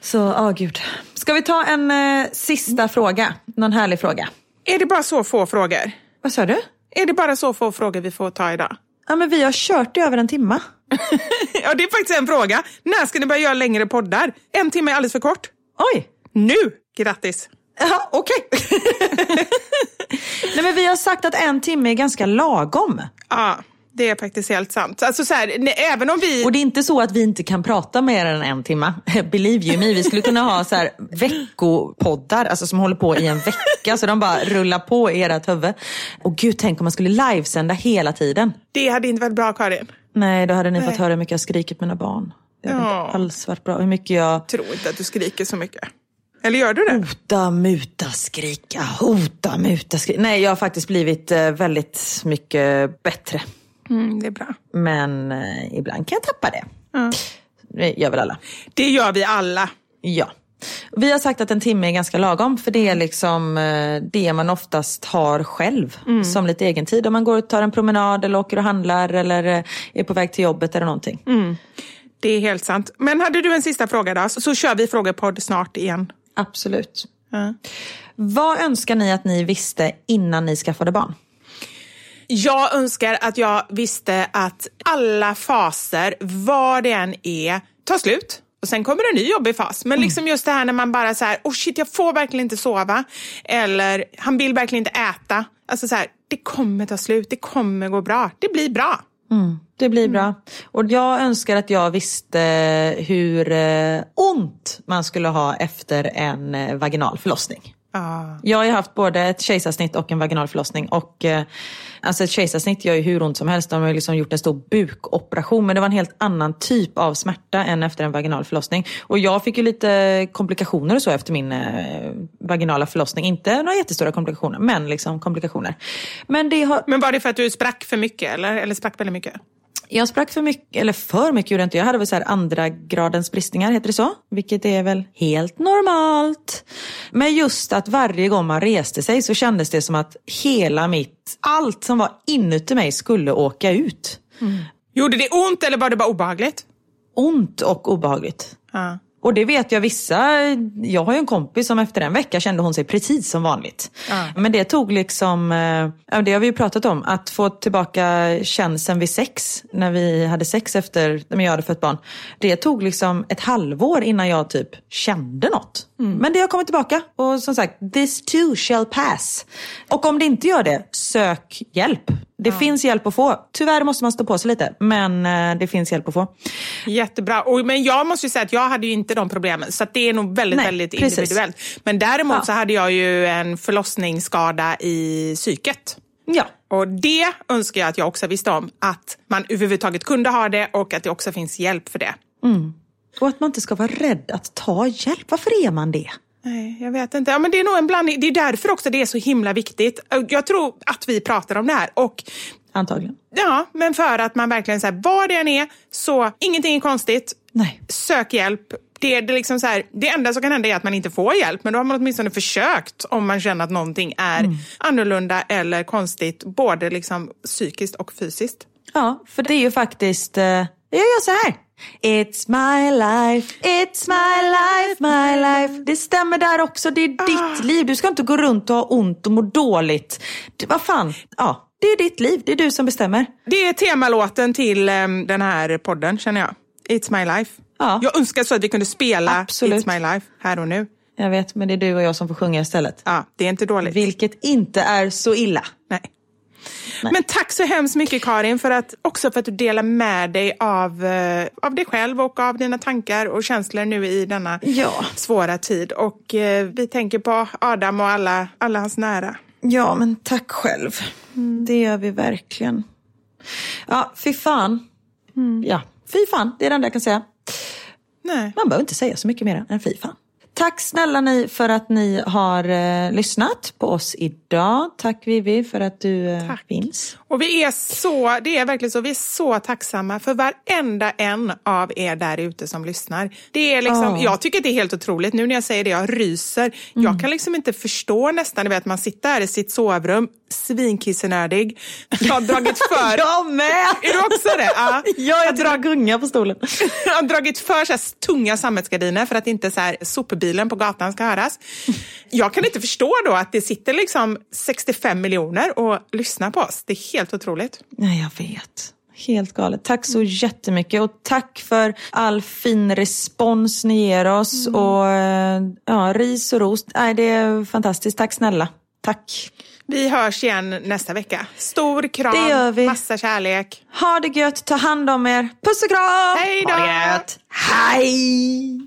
Så, ja gud. Ska vi ta en eh, sista fråga? Någon härlig fråga? Är det bara så få frågor? Vad sa du? Är det bara så få frågor vi får ta idag? Ja, men vi har kört i över en timma. ja, det är faktiskt en fråga. När ska ni börja göra längre poddar? En timme är alldeles för kort. Oj! Nu! Grattis! Ja, okej. Nej, men vi har sagt att en timme är ganska lagom. Ja, det är faktiskt helt sant. Alltså så här, ne- även om vi... Och det är inte så att vi inte kan prata mer än en timme. Believe you me, vi skulle kunna ha så här veckopoddar alltså som håller på i en vecka. Så de bara rullar på i ert huvud. Och gud, tänk om man skulle livesända hela tiden. Det hade inte varit bra, Karin. Nej, då hade ni Nej. fått höra hur mycket jag skrikit med mina barn. Det hade Ja. inte alls varit bra. Hur mycket jag Jag tror inte att du skriker så mycket. Eller gör du det? Hota, muta, skrika, hota, muta, skrika. Nej, jag har faktiskt blivit eh, väldigt mycket bättre. Mm, det är bra. Men eh, ibland kan jag tappa det. Ja. Det gör väl alla. Det gör vi alla. Ja. Vi har sagt att en timme är ganska lagom för det är liksom eh, det man oftast har själv som lite egen tid. Om man går och tar en promenad eller åker och handlar eller eh, är på väg till jobbet eller någonting. Det är helt sant. Men hade du en sista fråga då? Så, så kör vi frågepodd snart igen. Absolut. Ja. Vad önskar ni att ni visste innan ni skaffade barn? Jag önskar att jag visste att alla faser, vad det än är, tar slut. Och sen kommer en ny jobbig fas. Men liksom just det här när man bara så här, oh shit, jag får verkligen inte sova. Eller han vill verkligen inte äta. Alltså så här, det kommer ta slut, det kommer gå bra. Det blir bra. Mm, det blir bra. Och jag önskar att jag visste hur eh, ont man skulle ha efter en eh, vaginal förlossning. Ah. Jag har ju haft både ett kejsarsnitt och en vaginal förlossning. Och, eh, alltså ett kejsarsnitt gör ju hur ont som helst. De har liksom gjort en stor bukoperation. Men det var en helt annan typ av smärta än efter en vaginal förlossning. Och jag fick ju lite komplikationer och så efter min eh, vaginala förlossning. Inte några jättestora komplikationer, men liksom komplikationer. Men, det har... Men var det för att du sprack för mycket eller, eller sprack väldigt mycket? Jag sprack för mycket, eller för mycket gjorde jag inte. Jag hade väl så här andra gradens bristningar, heter det så? Vilket är väl helt normalt. Men just att varje gång man reste sig så kändes det som att hela mitt, allt som var inuti mig skulle åka ut. Gjorde det ont eller var det bara obehagligt? Ont och obehagligt. Ja. Och det vet jag vissa, jag har ju en kompis som efter en vecka kände hon sig precis som vanligt. Ja. Men det tog liksom, eh, det har vi ju pratat om, att få tillbaka känseln vid sex, när vi hade sex efter, när jag hade fött barn. Det tog liksom ett halvår innan jag typ kände något. Men det har kommit tillbaka och som sagt, this too shall pass. Och om det inte gör det, sök hjälp. Det finns hjälp att få. Tyvärr måste man stå på sig lite, men eh, det finns hjälp att få. Jättebra. Och, men jag måste ju säga att jag hade ju inte de problemen. Så det är nog väldigt, Nej, väldigt precis. individuellt. Men däremot Ja. så hade jag ju en förlossningsskada i psyket. Ja. Och det önskar jag att jag också visste om. Att man överhuvudtaget kunde ha det och att det också finns hjälp för det. Och att man inte ska vara rädd att ta hjälp. Varför är man det? Nej, jag vet inte. Ja, men det är nog en blandning. Det är därför också det är så himla viktigt. Jag tror att vi pratar om det här. Och Antagligen. Ja, men för att man verkligen säger vad det än är, så ingenting är konstigt. Nej. Sök hjälp. Det, det, liksom så här, det enda som kan hända är att man inte får hjälp, men då har man åtminstone försökt om man känner att någonting är Mm. annorlunda eller konstigt, både liksom psykiskt och fysiskt. Ja, för det är ju faktiskt, eh, jag gör så här. It's my life, it's my life, my life. Det stämmer där också, det är ditt liv. Du ska inte gå runt och ha ont och må dåligt. Det, vad fan, ja, det är ditt liv, det är du som bestämmer. Det är temalåten till em, den här podden, känner jag. It's my life. Ja. Jag önskar så att vi kunde spela Absolut. It's my life här och nu. Jag vet, men det är du och jag som får sjunga istället. Ja, det är inte dåligt. Vilket inte är så illa. Nej. Men tack så hemskt mycket Karin, för att, också för att du delar med dig av, eh, av dig själv och av dina tankar och känslor nu i denna Ja. svåra tid. Och eh, vi tänker på Adam och alla, alla hans nära. Ja, men tack själv. Det gör vi verkligen. Ja, fy fan. Ja, fy fan, det är det enda jag kan säga. Nej. Man behöver inte säga så mycket mer än fy fan. Tack snälla ni för att ni har eh, lyssnat på oss idag. Tack Vivi för att du eh, Tack. finns. Och vi är så, det är verkligen så, vi är så tacksamma för varenda en av er där ute som lyssnar. Det är liksom, Ja. Jag tycker att det är helt otroligt, nu när jag säger det, jag ryser. Jag kan liksom inte förstå nästan, du vet man sitter här i sitt sovrum, svinkissenödig. Jag har dragit för... Jag med! Är du också det? Ja. Ja, jag drar gunga på stolen. Jag har dragit för så här tunga sammetsgardiner för att inte så här sopbilen på gatan ska höras. Jag kan inte förstå då att det sitter liksom 65 miljoner och lyssnar på oss. Det är helt otroligt. Nej, jag vet. Helt galet. Tack så jättemycket och tack för all fin respons ni ger oss. Och eh, ja, ris och ros. Nej, det är fantastiskt. Tack snälla. Tack. Vi hörs igen nästa vecka. Stor kram, Det gör vi. massa kärlek. Ha det gött. Ta hand om er. Puss och kram! Hej då! Ha det gött. Hej!